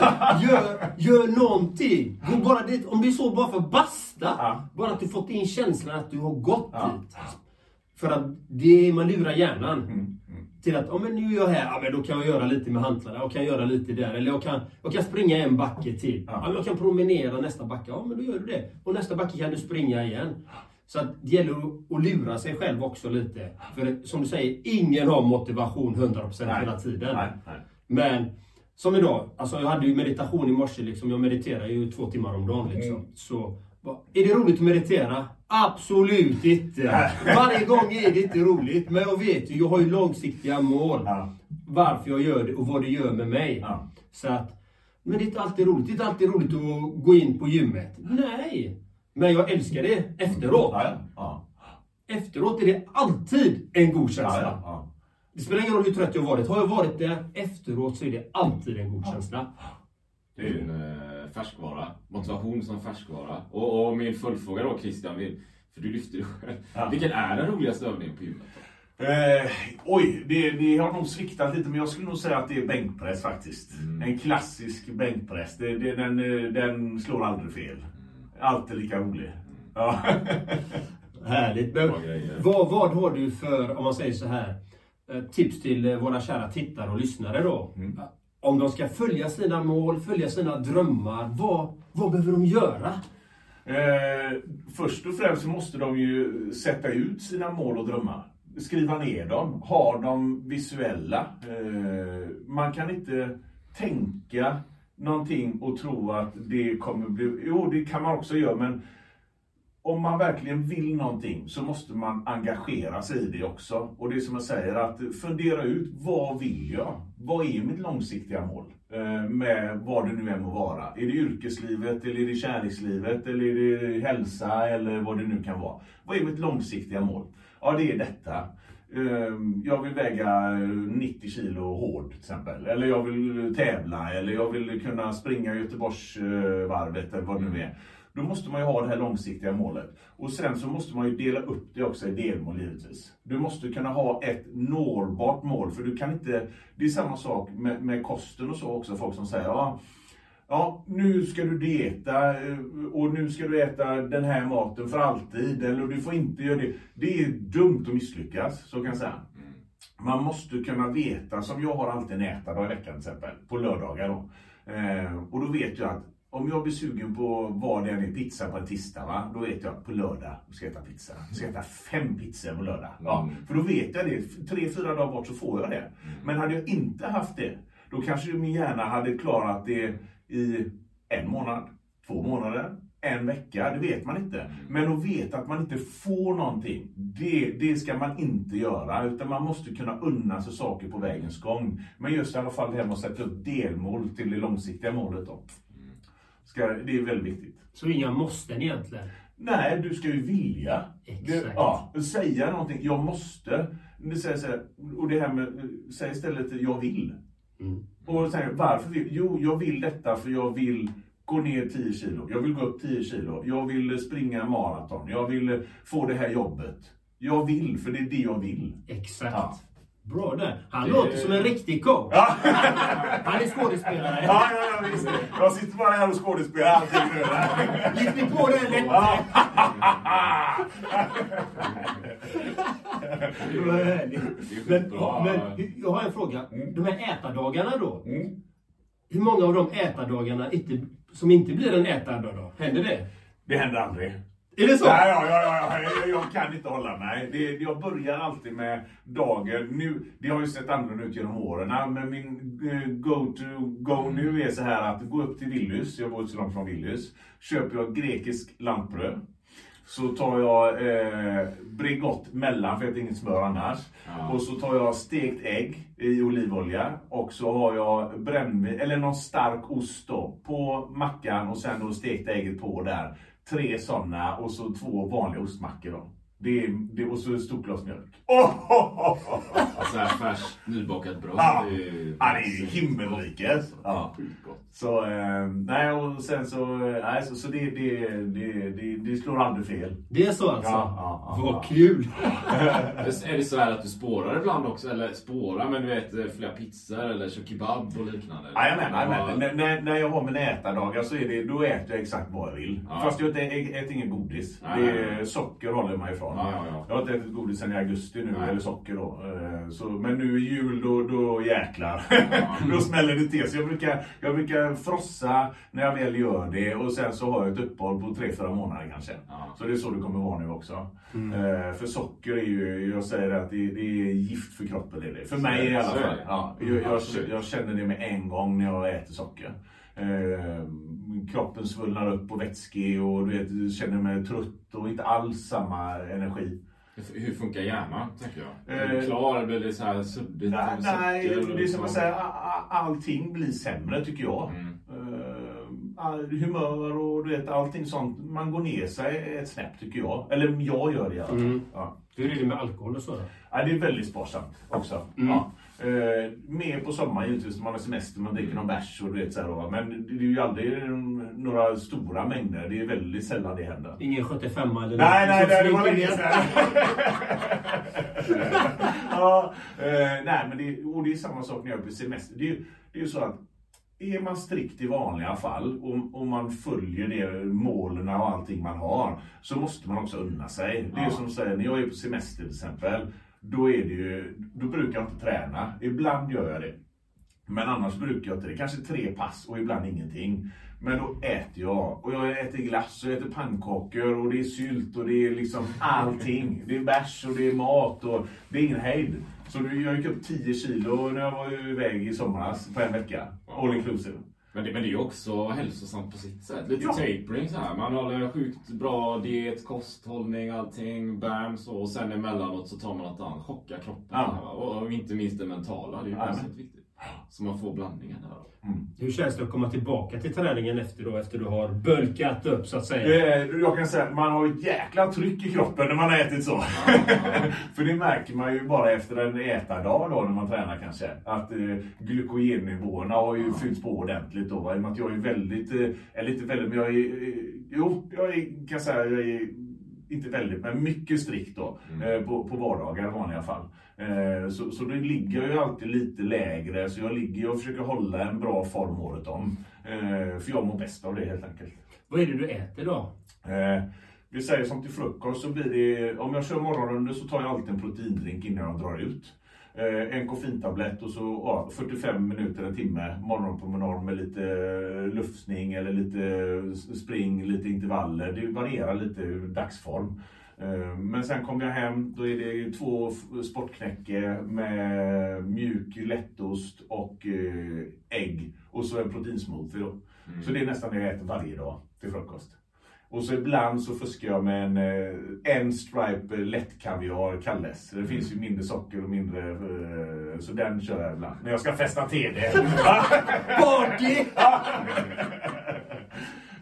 Gör, gör någonting. Gå bara dit. Om det är så bara för basta. Ja. Bara att du fått in känslan att du har gått Ja. dit. För att det, man lurar hjärnan. Mm, Till att, om nu är jag här, ja, men då kan jag göra lite med hantlarna. Jag kan göra lite där. Eller jag kan, jag kan springa en backe till. Ja. Ja. jag kan promenera nästa backe. Ja, men då gör du det. Och nästa backe kan du springa igen. Så att det gäller att, lura sig själv också lite. För som du säger, ingen har motivation 100% hela tiden. Nej, nej. Men som idag, alltså jag hade ju meditation i morse. Liksom. Jag mediterar ju två timmar om dagen. Liksom. Mm. Så, är det roligt att meditera? Absolut inte! Varje gång är det inte roligt. Men jag vet ju, jag har ju långsiktiga mål. Ja. Varför jag gör det och vad det gör med mig. Ja. Så att, men det är inte alltid roligt. Det är inte alltid roligt att gå in på gymmet. Nej! Men jag älskar det efteråt. Ja. Efteråt är det alltid en god känsla. Det spelar ingen roll hur trött jag varit. Har jag varit där efteråt så är det alltid en god känsla. Det är en eh, färskvara. Motivation som färskvara. Och, och min följdfråga då Christian, för du lyfter det själv. Ja. Vilken är den roligaste övningen på gymmet? Eh, oj, det, det har nog sviktat lite men jag skulle nog säga att det är bänkpress faktiskt. En klassisk bänkpress. Det, det, den, eh, den slår aldrig fel. Alltid lika rolig. Ja. Härligt. Men vad, vad har du för, om man säger så här, eh, tips till eh, våra kära tittare och lyssnare då? Om de ska följa sina mål, följa sina drömmar, vad, vad behöver de göra? Eh, först och främst så måste de ju sätta ut sina mål och drömmar. Skriva ner dem, ha dem visuella. Eh, man kan inte tänka någonting och tro att det kommer bli... Jo, det kan man också göra, men om man verkligen vill någonting så måste man engagera sig i det också. Och det är som jag säger, att fundera ut vad vill jag? Vad är mitt långsiktiga mål? Eh, med vad det nu än må vara. Är det yrkeslivet, eller är det kärlekslivet, eller är det hälsa, eller vad det nu kan vara. Vad är mitt långsiktiga mål? Ja, det är detta. Eh, jag vill väga eh, 90 kilo hård till exempel. Eller jag vill tävla, eller jag vill kunna springa Göteborgsvarvet, eller vad det nu är. Då måste man ju ha det här långsiktiga målet. Och sen så måste man ju dela upp det också i delmål givetvis. Du måste kunna ha ett nårbart mål, för du kan inte... Det är samma sak med, med kosten och så också, folk som säger ja, ja, nu ska du dieta eh, och nu ska du äta den här maten för alltid, eller du får inte göra det. Det är dumt att misslyckas, så kan jag säga. Man måste kunna veta, som jag har alltid en ätardag i veckan till exempel, på lördagar då. Eh, och då vet jag att om jag blir sugen på vad det än är, pizza på en tisdag, va? då vet jag på lördag ska jag äta pizza. Jag ska äta fem pizzor på lördag. Ja, för då vet jag det. Tre, fyra dagar bort så får jag det. Men hade jag inte haft det, då kanske min hjärna hade klarat det i en månad, två månader, en vecka, det vet man inte. Men att veta att man inte får någonting, det, det ska man inte göra. Utan man måste kunna unna sig saker på vägens gång. Men just i alla fall det här med att sätta upp delmål till det långsiktiga målet. Då. Ska, det är väldigt viktigt. Så inga måsten egentligen. Nej, du ska ju vilja. Exakt. Det, ja, säga någonting. Jag måste. Det säger så här, och det här med, säg istället jag vill. Mm. Och säger varför vill Jo, jag vill detta för jag vill gå ner 10 kilo. Jag vill gå upp 10 kilo. Jag vill springa maraton. Jag vill få det här jobbet. Jag vill, för det är det jag vill. Exakt. Ja. Bra där. Han Det- låter som en riktig coach. Ja, Han är skådespelare. ja, ja, visst. Jag sitter bara här och skådespelar allting nu. Gick vi på det lätt? Ja. Det var härligt. Men, men jag har en fråga. De här ätardagarna då? Mm. Hur många av de ätardagarna inte, som inte blir en ätardag då? Händer det? Det händer aldrig. Är det så? Nej, ja, ja, ja, ja, jag, kan inte hålla mig. Det, jag börjar alltid med dagen. Nu, det har ju sett annorlunda ut genom åren. Men min eh, go-to-go nu är så här att gå upp till Willys. Jag bor inte så långt från Willys. Köper jag grekisk lantbröd. Så tar jag eh, Bregott mellan, för jag äter inget smör annars. Och så tar jag stekt ägg i olivolja. Och så har jag brännvin, eller någon stark ost då, på mackan och sen då stekt ägget på där. Tre sådana och så två vanliga ostmackor då. Det, är- det, och så ett stort glas mjölk. Oh, oh, oh, oh. Så här färskt nybakat bröd. Ja. det är- Ja, det är ju himmelriket. Ja. Sjukt gott. Så, eh, nej och sen så, eh, nej, så, så det, det, det, det, det slår aldrig fel. Det är så alltså? Ja, ja, ja, Vad ja. kul! Är det så här att du spårar ibland också? Eller spårar, men du vet eh, flera pizzor eller kör kebab och liknande? Jajamän, Ja. jajamän. När, när, när jag har mina ätardagar så är det, då äter jag exakt vad jag vill. Ja. Fast jag äter, äter ingen godis. Det socker håller jag mig ifrån. Ja, ja, ja. Jag har inte ätit godis sedan i augusti nu, Nej. eller socker då. Eh, Så, men nu i jul, då, då jäklar. då smäller det till. Så jag brukar, jag brukar frossa när jag väl gör det och sen så har jag ett uppehåll på 3-4 månader kanske. Så det är så det kommer vara nu också. Eh, För socker är ju, jag säger att det, det är gift för kroppen. Är det. För mig i alla fall. Ja, jag, jag, Absolut. jag känner det med en gång när jag äter socker. Eh, kroppen svullnar upp och vätskig och du vet, känner mig trött och inte alls samma energi. Hur- funkar hjärnan, tänker jag? Är Eh, du klar? Blir det så här suddigt? Nej, nej det är som liksom- att säga, a- a- allting blir sämre tycker jag. Mm. Eh, all- humör och du vet, allting sånt. Man går ner sig ett snäpp tycker jag. Eller jag gör det i alla fall. Mm. Ja. Hur är det med alkohol och så? Ja, det är väldigt sparsamt också. Mm. Ja. Eh, mer på sommaren givetvis när man har semester, man dricker någon bärs och du vet så här. Men det är ju aldrig mm, några stora mängder. Det är väldigt sällan det händer. Ingen 75 eller Nej, nej, något som nej, det var länge sedan. ja, eh, nej, men det, och det är samma sak när jag är på semester. Det är, ju- det är så att är man strikt i vanliga fall och, och man följer de målen och allting man har så måste man också unna sig. Det är som säger, när jag är på semester till exempel, då, är det ju, då brukar jag inte träna. Ibland gör jag det. Men annars brukar jag inte det. Kanske tre pass och ibland ingenting. Men då äter jag. Och jag äter glass och jag äter pannkakor och det är sylt och det är liksom allting. Det är bärs och det är mat och det är ingen hejd. Så jag gick upp 10 kilo när jag var iväg i somras på en vecka. All inclusive. Men det, men det är också hälsosamt på sitt sätt. Lite Ja. tapering så här. Man håller sjukt bra diet, kosthållning, allting, bam så. Och sen emellanåt så tar man något annat, chockar kroppen. Ja. och inte minst det mentala, det är ju Ja, väldigt viktigt. Så man får blandningen där. då. Hur känns det att komma tillbaka till träningen efter då, efter du har bulkat upp så att säga? Eh, Jag kan säga att man har ett jäkla tryck i kroppen när man har ätit så. För det märker man ju bara efter en ätardag då när man tränar kanske. Att eh, glykogennivåerna har ju fyllts på ordentligt då. va. I och med att jag är väldigt, eh, eller inte väldigt, men jag är, eh, jo, jag är, kan säga, jag är inte väldigt, men mycket strikt då. Eh, på, på vardagar i vanliga fall. Eh, så, så då ligger jag ju alltid lite lägre. Så jag ligger och försöker hålla en bra form året om. Eh, för jag mår bäst av det helt enkelt. Vad är det du äter då? Vi säger som till frukost så blir det, om jag kör morgonrunda så tar jag alltid en proteindrink innan jag drar ut. Eh, en koffeintablett och så ja, 45 minuter, en timme morgonpromenad med lite eh, lufsning eller lite spring, lite intervaller. Det varierar lite ur dagsform. Eh, Men sen kommer jag hem, då är det två sportknäcke med mjuk lättost och ägg. Och så en proteinsmoothie då. Så det är nästan det jag äter varje dag till frukost. Och så ibland så fuskar jag med en, eh, en stripe eh, lättkaviar Kalles. Det finns ju mindre socker och mindre... eh, Så den kör jag ibland. När jag ska festa till det. Party!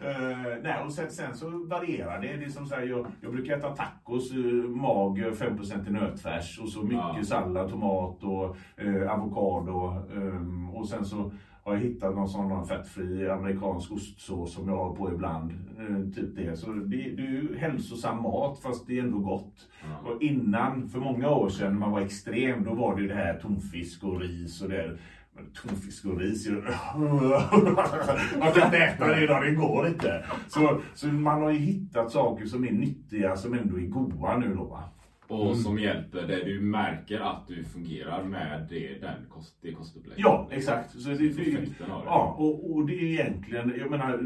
Eh, nej, och sen, sen så varierar det. det är som så här, jag, jag brukar äta tacos, uh, mag, 5% i nötfärs och så mycket Ja. sallad, tomat och uh, avokado. ehm, och sen så har jag hittat någon sån fettfri amerikansk ostsås som jag har på ibland. Eh, typ det. Så det, det är ju hälsosam mat fast det är ändå gott. Och innan, för många år sedan när man var extrem, då var det ju det här tonfisk och ris och det. Men tonfisk och ris, man kan inte äta det idag, det går inte. Så, så man har ju hittat saker som är nyttiga, som ändå är goda nu då va. Och som hjälper dig, du märker att du fungerar med det, den kost, det kostupplägget. Ja, exakt. Så det, det, ja, och, och det är egentligen, jag menar,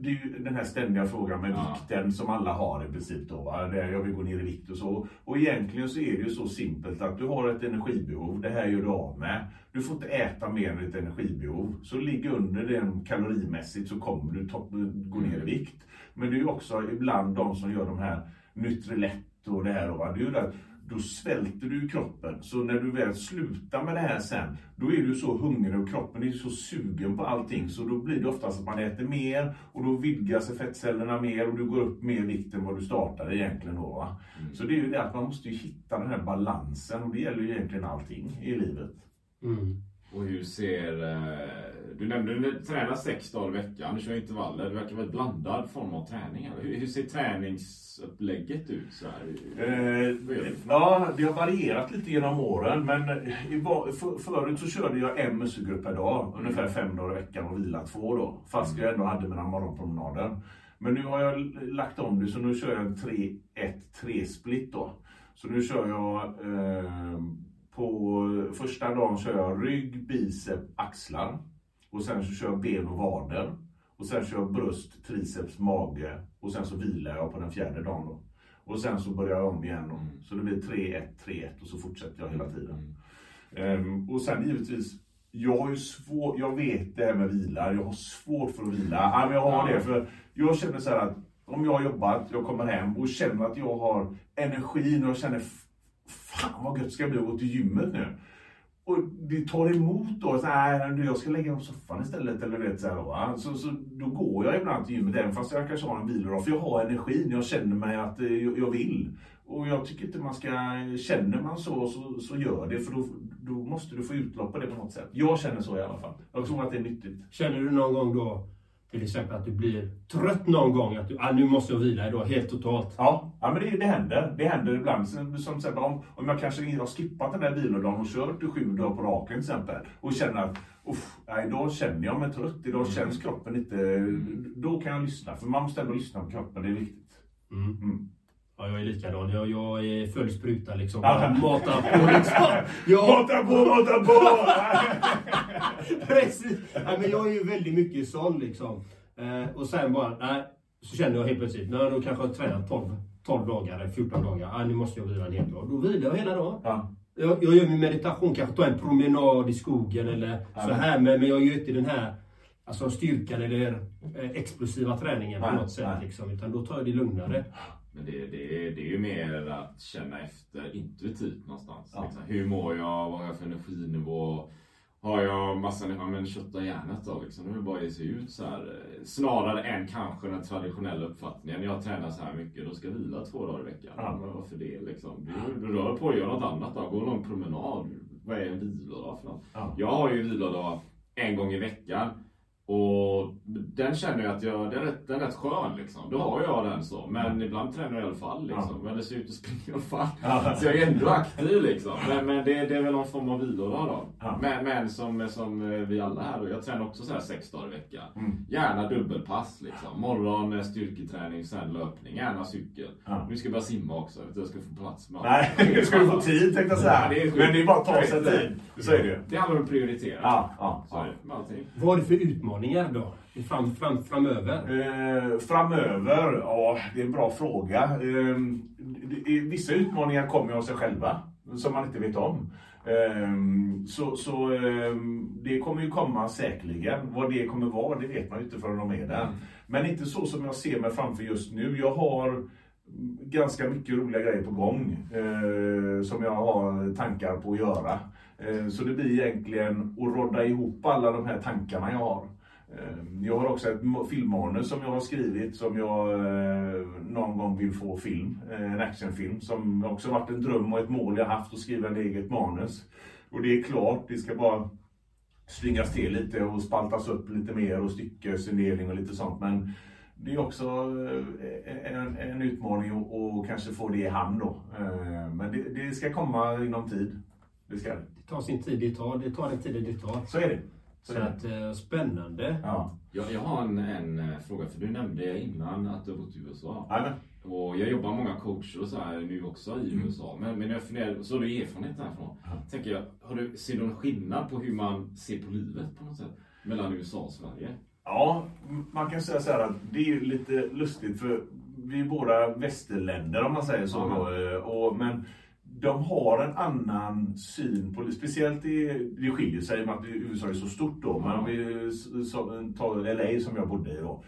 det, är ju den här ständiga frågan med Ja. vikten som alla har i princip då. Va? Jag vill gå ner i vikt och så. Och egentligen så är det ju så simpelt att du har ett energibehov, det här gör du av med. Du får inte äta mer än ditt energibehov. Så ligg under den kalorimässigt så kommer du gå ner i vikt. Men det är ju också ibland de som gör de här Nutrilett och det här. Va? Det är ju att då svälter du kroppen. Så när du väl slutar med det här sen, då är du så hungrig och kroppen är så sugen på allting. Så då blir det oftast att man äter mer och då vidgar sig fettcellerna mer och du går upp mer vikt än vad du startade egentligen då. Mm. Så det är ju det att man måste hitta den här balansen och det gäller ju egentligen allting i livet. Mm. Och hur ser... Eh, du nämnde att du tränar sex dagar i veckan, du kör intervaller. Det verkar vara ett blandad form av träning. Hur, hur ser träningsupplägget ut? Så eh, ja, det har varierat lite genom åren. Men i, för, förut så körde jag en muskelgrupp per dag. Ungefär fem dagar i veckan och vila två då. Fast jag ändå hade mina morgonpromenader. Men nu har jag lagt om det så nu kör jag en 3-1-3 split då. Så nu kör jag eh, på första dagen kör jag rygg, bicep, axlar. Och sen så kör jag ben och vader. Och sen kör jag bröst, triceps, mage. Och sen så vilar jag på den fjärde dagen då. Och sen så börjar jag om igen då. Så det blir 3-1, 3-1 och så fortsätter jag hela tiden. Um, och sen givetvis, jag har ju svårt, jag vet det här med vila, jag har svårt för att vila. Ja, men jag har det för jag känner så här att om jag har jobbat, jag kommer hem och känner att jag har energin och jag känner fan vad gött ska bli att gå till gymmet nu. Och det tar emot då, så här, jag ska lägga mig på soffan istället eller vet så här då. Så, så då går jag ibland till gymmet även fast jag kanske har en vilodag. För jag har energin, jag känner mig att eh, jag, jag vill. Och jag tycker inte man ska, känner man så, så, så gör det. För då, då måste du få utlopp på det på något sätt. Jag känner så i alla fall. Jag tror att det är nyttigt. Känner du någon gång då till exempel att du blir trött någon gång, att du, ah, nu måste jag vila idag helt totalt. Ja, ja men det, det händer. Det händer ibland. Som, som exempel, om, om jag kanske har skippat den där vilodagen och kört sju dagar på raken till exempel. Och känner att nej, idag känner jag mig trött. Idag mm. känns kroppen inte... Då kan jag lyssna. För man måste ändå lyssna på kroppen, det är viktigt. Mm. Mm. Ja, jag är likadan. Jag, jag är full spruta liksom. Matar på liksom. Jag... Mata på, mata på! Precis. Ja, men jag är ju väldigt mycket sån liksom. Eh, och sen bara, nej. Så känner jag helt plötsligt, när jag då kanske har tränat 12, 12 dagar eller 14 dagar. Ah, nu måste jag vila en hel dag. Då vilar jag hela dagen. Ja. Jag, jag gör min meditation, kanske tar en promenad i skogen eller ja. så här. Men, men jag gör inte den här alltså styrkan eller eh, explosiva träningen på något sätt. Liksom, utan då tar jag det lugnare. Men det, det, det är ju mer att känna efter intuitivt någonstans. Ja. Liksom, hur mår jag? Vad har jag för energinivå? Har jag massa ja, men kött och hjärnet då liksom? Det bara sig ut så här. Snarare än kanske den traditionella uppfattningen. Jag tränar så här mycket, då ska jag vila två dagar i veckan. Ja. Men varför det liksom? Du, du rör på dig, gör något annat då. Gå en lång promenad. Vad är en vilodag för något? Ja. Jag har ju vilodag en gång i veckan. Och den känner jag att jag, den, är den är rätt skön liksom. Då har jag den så. Men ibland tränar jag i alla fall liksom. Ja. Eller ser ut att springa i alla fall. Ja. Så jag är ändå aktiv liksom. Men, men det, det, är väl någon form av vilodag då. Ja. Men, men som, som vi alla här, och jag tränar också så här sex dagar i veckan. Mm. Gärna dubbelpass liksom. Morgon eh, styrketräning, sen löpning. Gärna cykel. Ja. Nu ska jag börja simma också. Jag ska få plats med Nej, nu ska du få tid tänkte jag säga. det är men det är bara att ta sig tid. Så är det ju. Det handlar om att prioritera. Ja, ja, så ja. Vad är det för utmaningar då? Fram, fram, framöver? Eh, framöver? Ja, det är en bra fråga. Eh, vissa utmaningar kommer av sig själva, som man inte vet om. Eh, så så eh, det kommer ju komma säkerligen. Vad det kommer vara, det vet man ju inte förrän de är där. Men inte så som jag ser mig framför just nu. Jag har ganska mycket roliga grejer på gång eh, som jag har tankar på att göra. Eh, så det blir egentligen att rodda ihop alla de här tankarna jag har. Eh, jag har också ett filmmanus som jag har skrivit som jag eh, någon gång vill få film. En actionfilm som också varit en dröm och ett mål jag haft att skriva ett eget manus. Och det är klart, det ska bara slyngas till lite och spaltas upp lite mer och styckesindelning och lite sånt. Men det är också en, en utmaning att kanske få det i hamn då. Men det, det ska komma inom tid. Det ska det tar sin tid det tar. Det tar den tiden det tar. Så är det. Så, att, eh, spännande. Ja. Jag, jag har en, en eh, fråga, för du nämnde innan att du har bott i USA. Amen. Och jag jobbar med många coacher och så här nu också i mm. USA. Men, men jag funderar, så har du erfarenhet härifrån. Ja. Tänker jag, har du, ser du någon skillnad på hur man ser på livet på något sätt? Mellan USA och Sverige? Ja, man kan säga så här att det är lite lustigt för vi är båda västerländer om man säger så. Då, och, men de har en annan syn på det. Speciellt i, det skiljer sig med att USA är så stort då. Men om vi tar LA som jag bodde i då.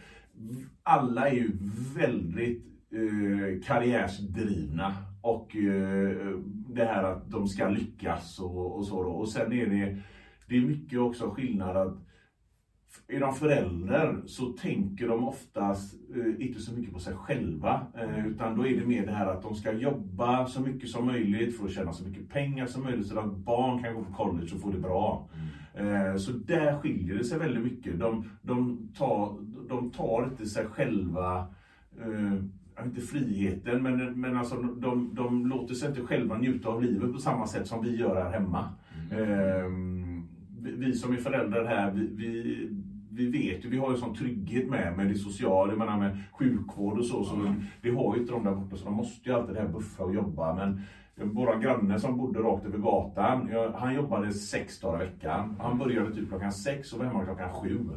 Alla är ju väldigt eh, karriärsdrivna och eh, det här att de ska lyckas och, och så då. Och sen är det, det är mycket också skillnad att är de förälder så tänker de oftast eh, inte så mycket på sig själva. Eh, utan då är det mer det här att de ska jobba så mycket som möjligt för att tjäna så mycket pengar som möjligt så att barn kan gå på college och få det bra. Eh, så där skiljer det sig väldigt mycket. De, de, tar, de tar inte sig själva eh, inte friheten, men, men alltså, de, de låter sig inte själva njuta av livet på samma sätt som vi gör här hemma. Eh, vi, vi som är föräldrar här, vi, vi, vi vet ju, vi har ju sån trygghet med, med det sociala, jag menar med sjukvård och så. så Mm. Det har ju inte de där borta, så de måste ju alltid det här buffa och jobba. Men våra granne som bodde rakt över gatan, ja, han jobbade sex dagar i veckan. Han började typ klockan sex och var hemma klockan sju.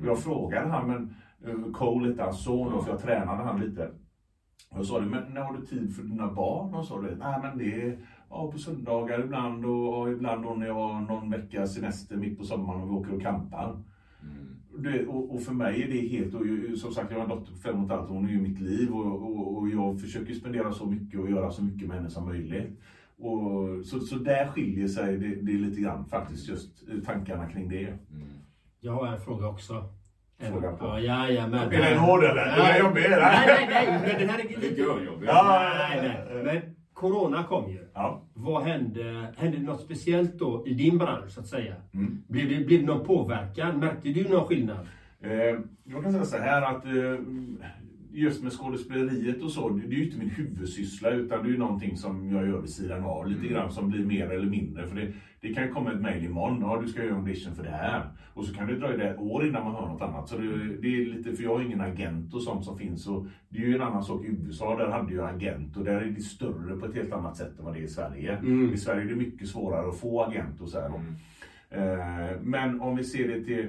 Och jag frågade han, men eh, Cole hette hans son då, för jag tränade han lite. Och jag sa det, men när har du tid för dina barn? Och sa det, nej men det är ja, på söndagar ibland och, och ibland då när jag har någon vecka semester mitt på sommaren och vi åker och campar. Det, och, och för mig är det helt, och som sagt jag har en dotter på fem och ett halvt, hon är ju mitt liv och, och, och jag försöker spendera så mycket och göra så mycket med henne som möjligt. Och, så, så där skiljer sig det, det lite grann faktiskt, just eh, tankarna kring det. Jag har en fråga också. Fråga på. Ja, ja, ja, men... Är den hård eller? Är den jobbig? Nej, nej, nej. Den här är Det är lite... görjobbigt. Ja, Nej, nej. Men Corona kom ju. Ja. Vad hände? Hände det något speciellt då i din bransch så att säga? Mm. Blev, det, blev det någon påverkan? Märkte du någon skillnad? Eh, jag kan säga så här att eh, just med skådespeleriet och så, det är ju inte min huvudsyssla utan det är ju någonting som jag gör vid sidan av lite grann som blir mer eller mindre. För det, det kan komma ett mejl imorgon, ja du ska göra audition för det här. Och så kan det dröja ett år innan man hör något annat. Så det, det är lite, för jag har ingen agent och sånt som finns. Och det är ju en annan sak i USA, där hade jag agent och där är det större på ett helt annat sätt än vad det är i Sverige. I Sverige är det mycket svårare att få agent och så här. Eh, Men om vi ser det till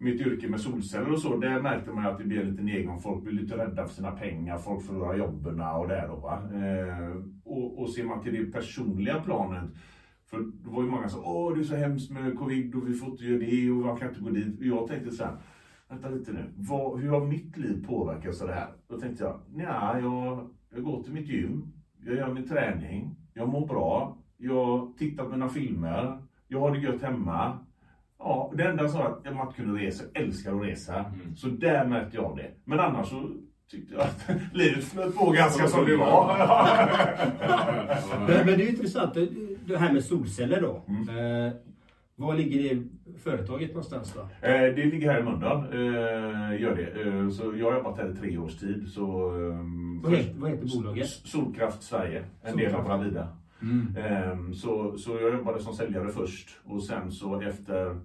mitt yrke med solceller och så, där märkte man att det blev lite nedgång. Folk blir lite rädda för sina pengar, folk förlorar jobben och där då. Va? Eh, och, och ser man till det personliga planet, för det var ju många som sa åh det är så hemskt med covid och vi får inte göra det och man kan inte gå dit. Och jag tänkte så här, vänta lite nu, vad, hur har mitt liv påverkats av det här? Då tänkte jag, nja, jag, jag går till mitt gym, jag gör min träning, jag mår bra, jag tittar på mina filmer, jag har det gött hemma. Ja, det enda som var att man inte kunde resa, jag älskar att resa. Så där märkte jag det. Men annars så tyckte jag att livet flöt på ganska som det var. Men, men det är ju intressant, det- här med solceller då. Mm. Eh, var ligger det företaget någonstans då? Eh, Det ligger här i Mölndal, eh, gör det. Eh, Så jag har jobbat här i tre års tid. Så, ehm, Vad heter, vad heter bolaget? Solkraft Sverige, en del av Solkraft. Bravida. Ehm, Så, så jag jobbade som säljare först och sen så efter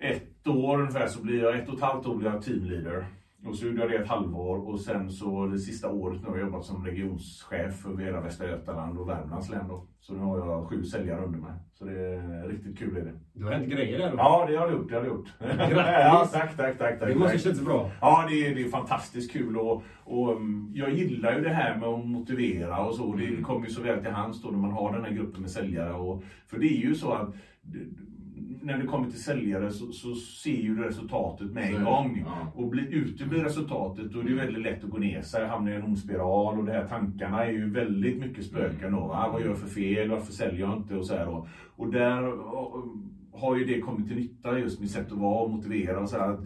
ett år ungefär så blir jag, ett och ett halvt år blir jag teamleader. Och så gjorde jag det ett halvår och sen så det sista året nu har jag jobbat som regionschef över hela Västra Götaland och Värmlands län då. Så nu har jag sju säljare under mig. Så det är riktigt kul är det. Du har hänt grejer där då? Ja, det har jag gjort. Det har jag gjort. Ja, tack, tack, tack. tack det måste tack. kännas bra. Ja, det är, det är fantastiskt kul och, och um, jag gillar ju det här med att motivera och så. Det, det kommer ju så väl till hands då när man har den här gruppen med säljare. Och, för det är ju så att när det kommer till säljare så, så ser ju resultatet med en gång. Ja. Och blir, ute blir resultatet då är det väldigt lätt att gå ner sig, hamna i en ond spiral och de här tankarna är ju väldigt mycket spöken då. Va? Vad gör jag för fel? Varför säljer jag inte? Och så här då. Och där har ju det kommit till nytta just mitt sätt att vara och motivera och så här. att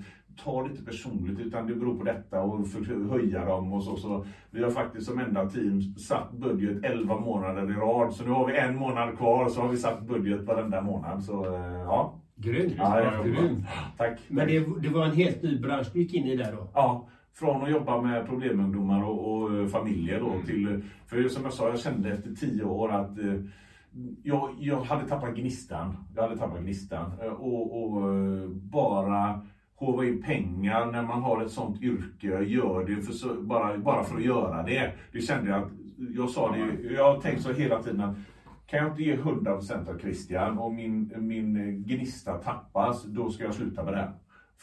Ta inte personligt utan det beror på detta och höja dem och så. så. Vi har faktiskt som enda team satt budget 11 månader i rad. Så nu har vi en månad kvar så har vi satt budget varenda månad. Så eh, ja, Grymt. Ja, tack. Men det, det var en helt ny bransch du gick in i där då? Ja, från att jobba med problemungdomar och, och eh, familjer då till, för som jag sa, jag kände efter tio år att eh, jag, jag hade tappat gnistan. Jag hade tappat gnistan. Och, och bara håva in pengar när man har ett sånt yrke, gör det för så, bara, bara för att göra det. Det kände jag att, jag sa det, jag har tänkt så hela tiden att kan jag inte ge 100% av Christian och min, min gnista tappas, då ska jag sluta med det. här.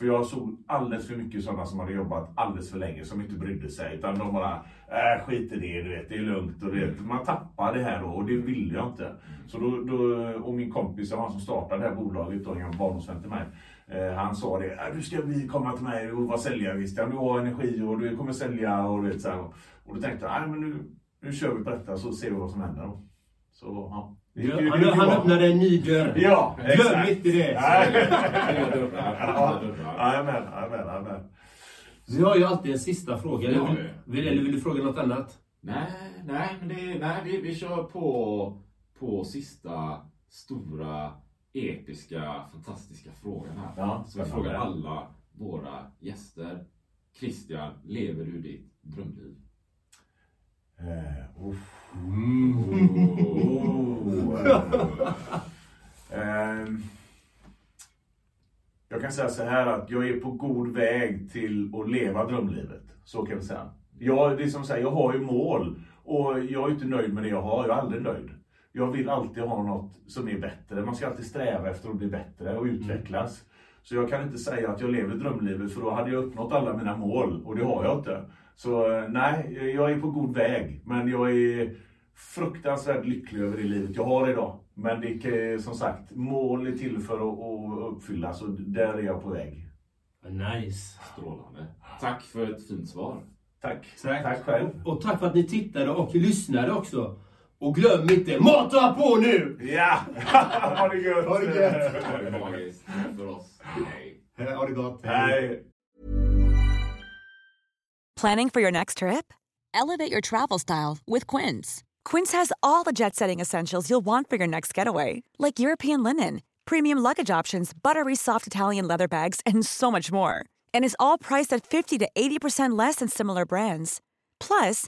För jag såg alldeles för mycket sådana som hade jobbat alldeles för länge som inte brydde sig. Utan de bara, äh, skit i det, du vet, det är lugnt. Och det, man tappar det här då och det ville jag inte. Så då, då, och min kompis, han som startade det här bolaget, då, en gammal barndomsvän till mig. Eh, han sa det, du ska bli, komma till mig och vara säljare Christian. Du har energi och du kommer sälja och du vet så här. Och då tänkte jag, men nu, nu kör vi på detta så ser vi vad som händer då. Så, ja. Det Han, det ju han bra. öppnade en ny dörr. Ja, Glöm inte det. Jajamän, jajamän, jajamän. Vi har ju alltid en sista fråga. Eller Ja, vill, det. vill, eller vill du fråga något annat? Nej, nej, men det, nej vi, vi kör på, på sista stora, episka, fantastiska frågan här. Ja, Så vi frågar alla våra gäster. Christian, lever du ditt drömliv? Uff. Mm. Oh. Ehm, jag kan säga så här att jag är på god väg till att leva drömlivet. Så kan vi säga. Jag, det är som säger, jag har ju mål och jag är inte nöjd med det jag har. Jag är aldrig nöjd. Jag vill alltid ha något som är bättre. Man ska alltid sträva efter att bli bättre och utvecklas. Så jag kan inte säga att jag lever drömlivet för då hade jag uppnått alla mina mål och det har jag inte. Så eh, nej, jag är på god väg. Men jag är fruktansvärt lycklig över det livet jag har idag. Men det är som sagt, mål är till för att, att uppfyllas och där är jag på väg. Nice. Strålande. Tack för ett fint svar. Tack. Tack. Tack själv. Och, och tack för att ni tittade och lyssnade också. Och glöm inte, mata på nu! Ja! ha det gött! Ha det gött. Det magiskt för oss. Hej. Ha det gott. Hej! Planning for your next trip? Elevate your travel style with Quince. Quince has all the jet setting essentials you'll want for your next getaway, like European linen, premium luggage options, buttery soft Italian leather bags, and so much more. And is all priced at 50 to 80% less than similar brands. Plus,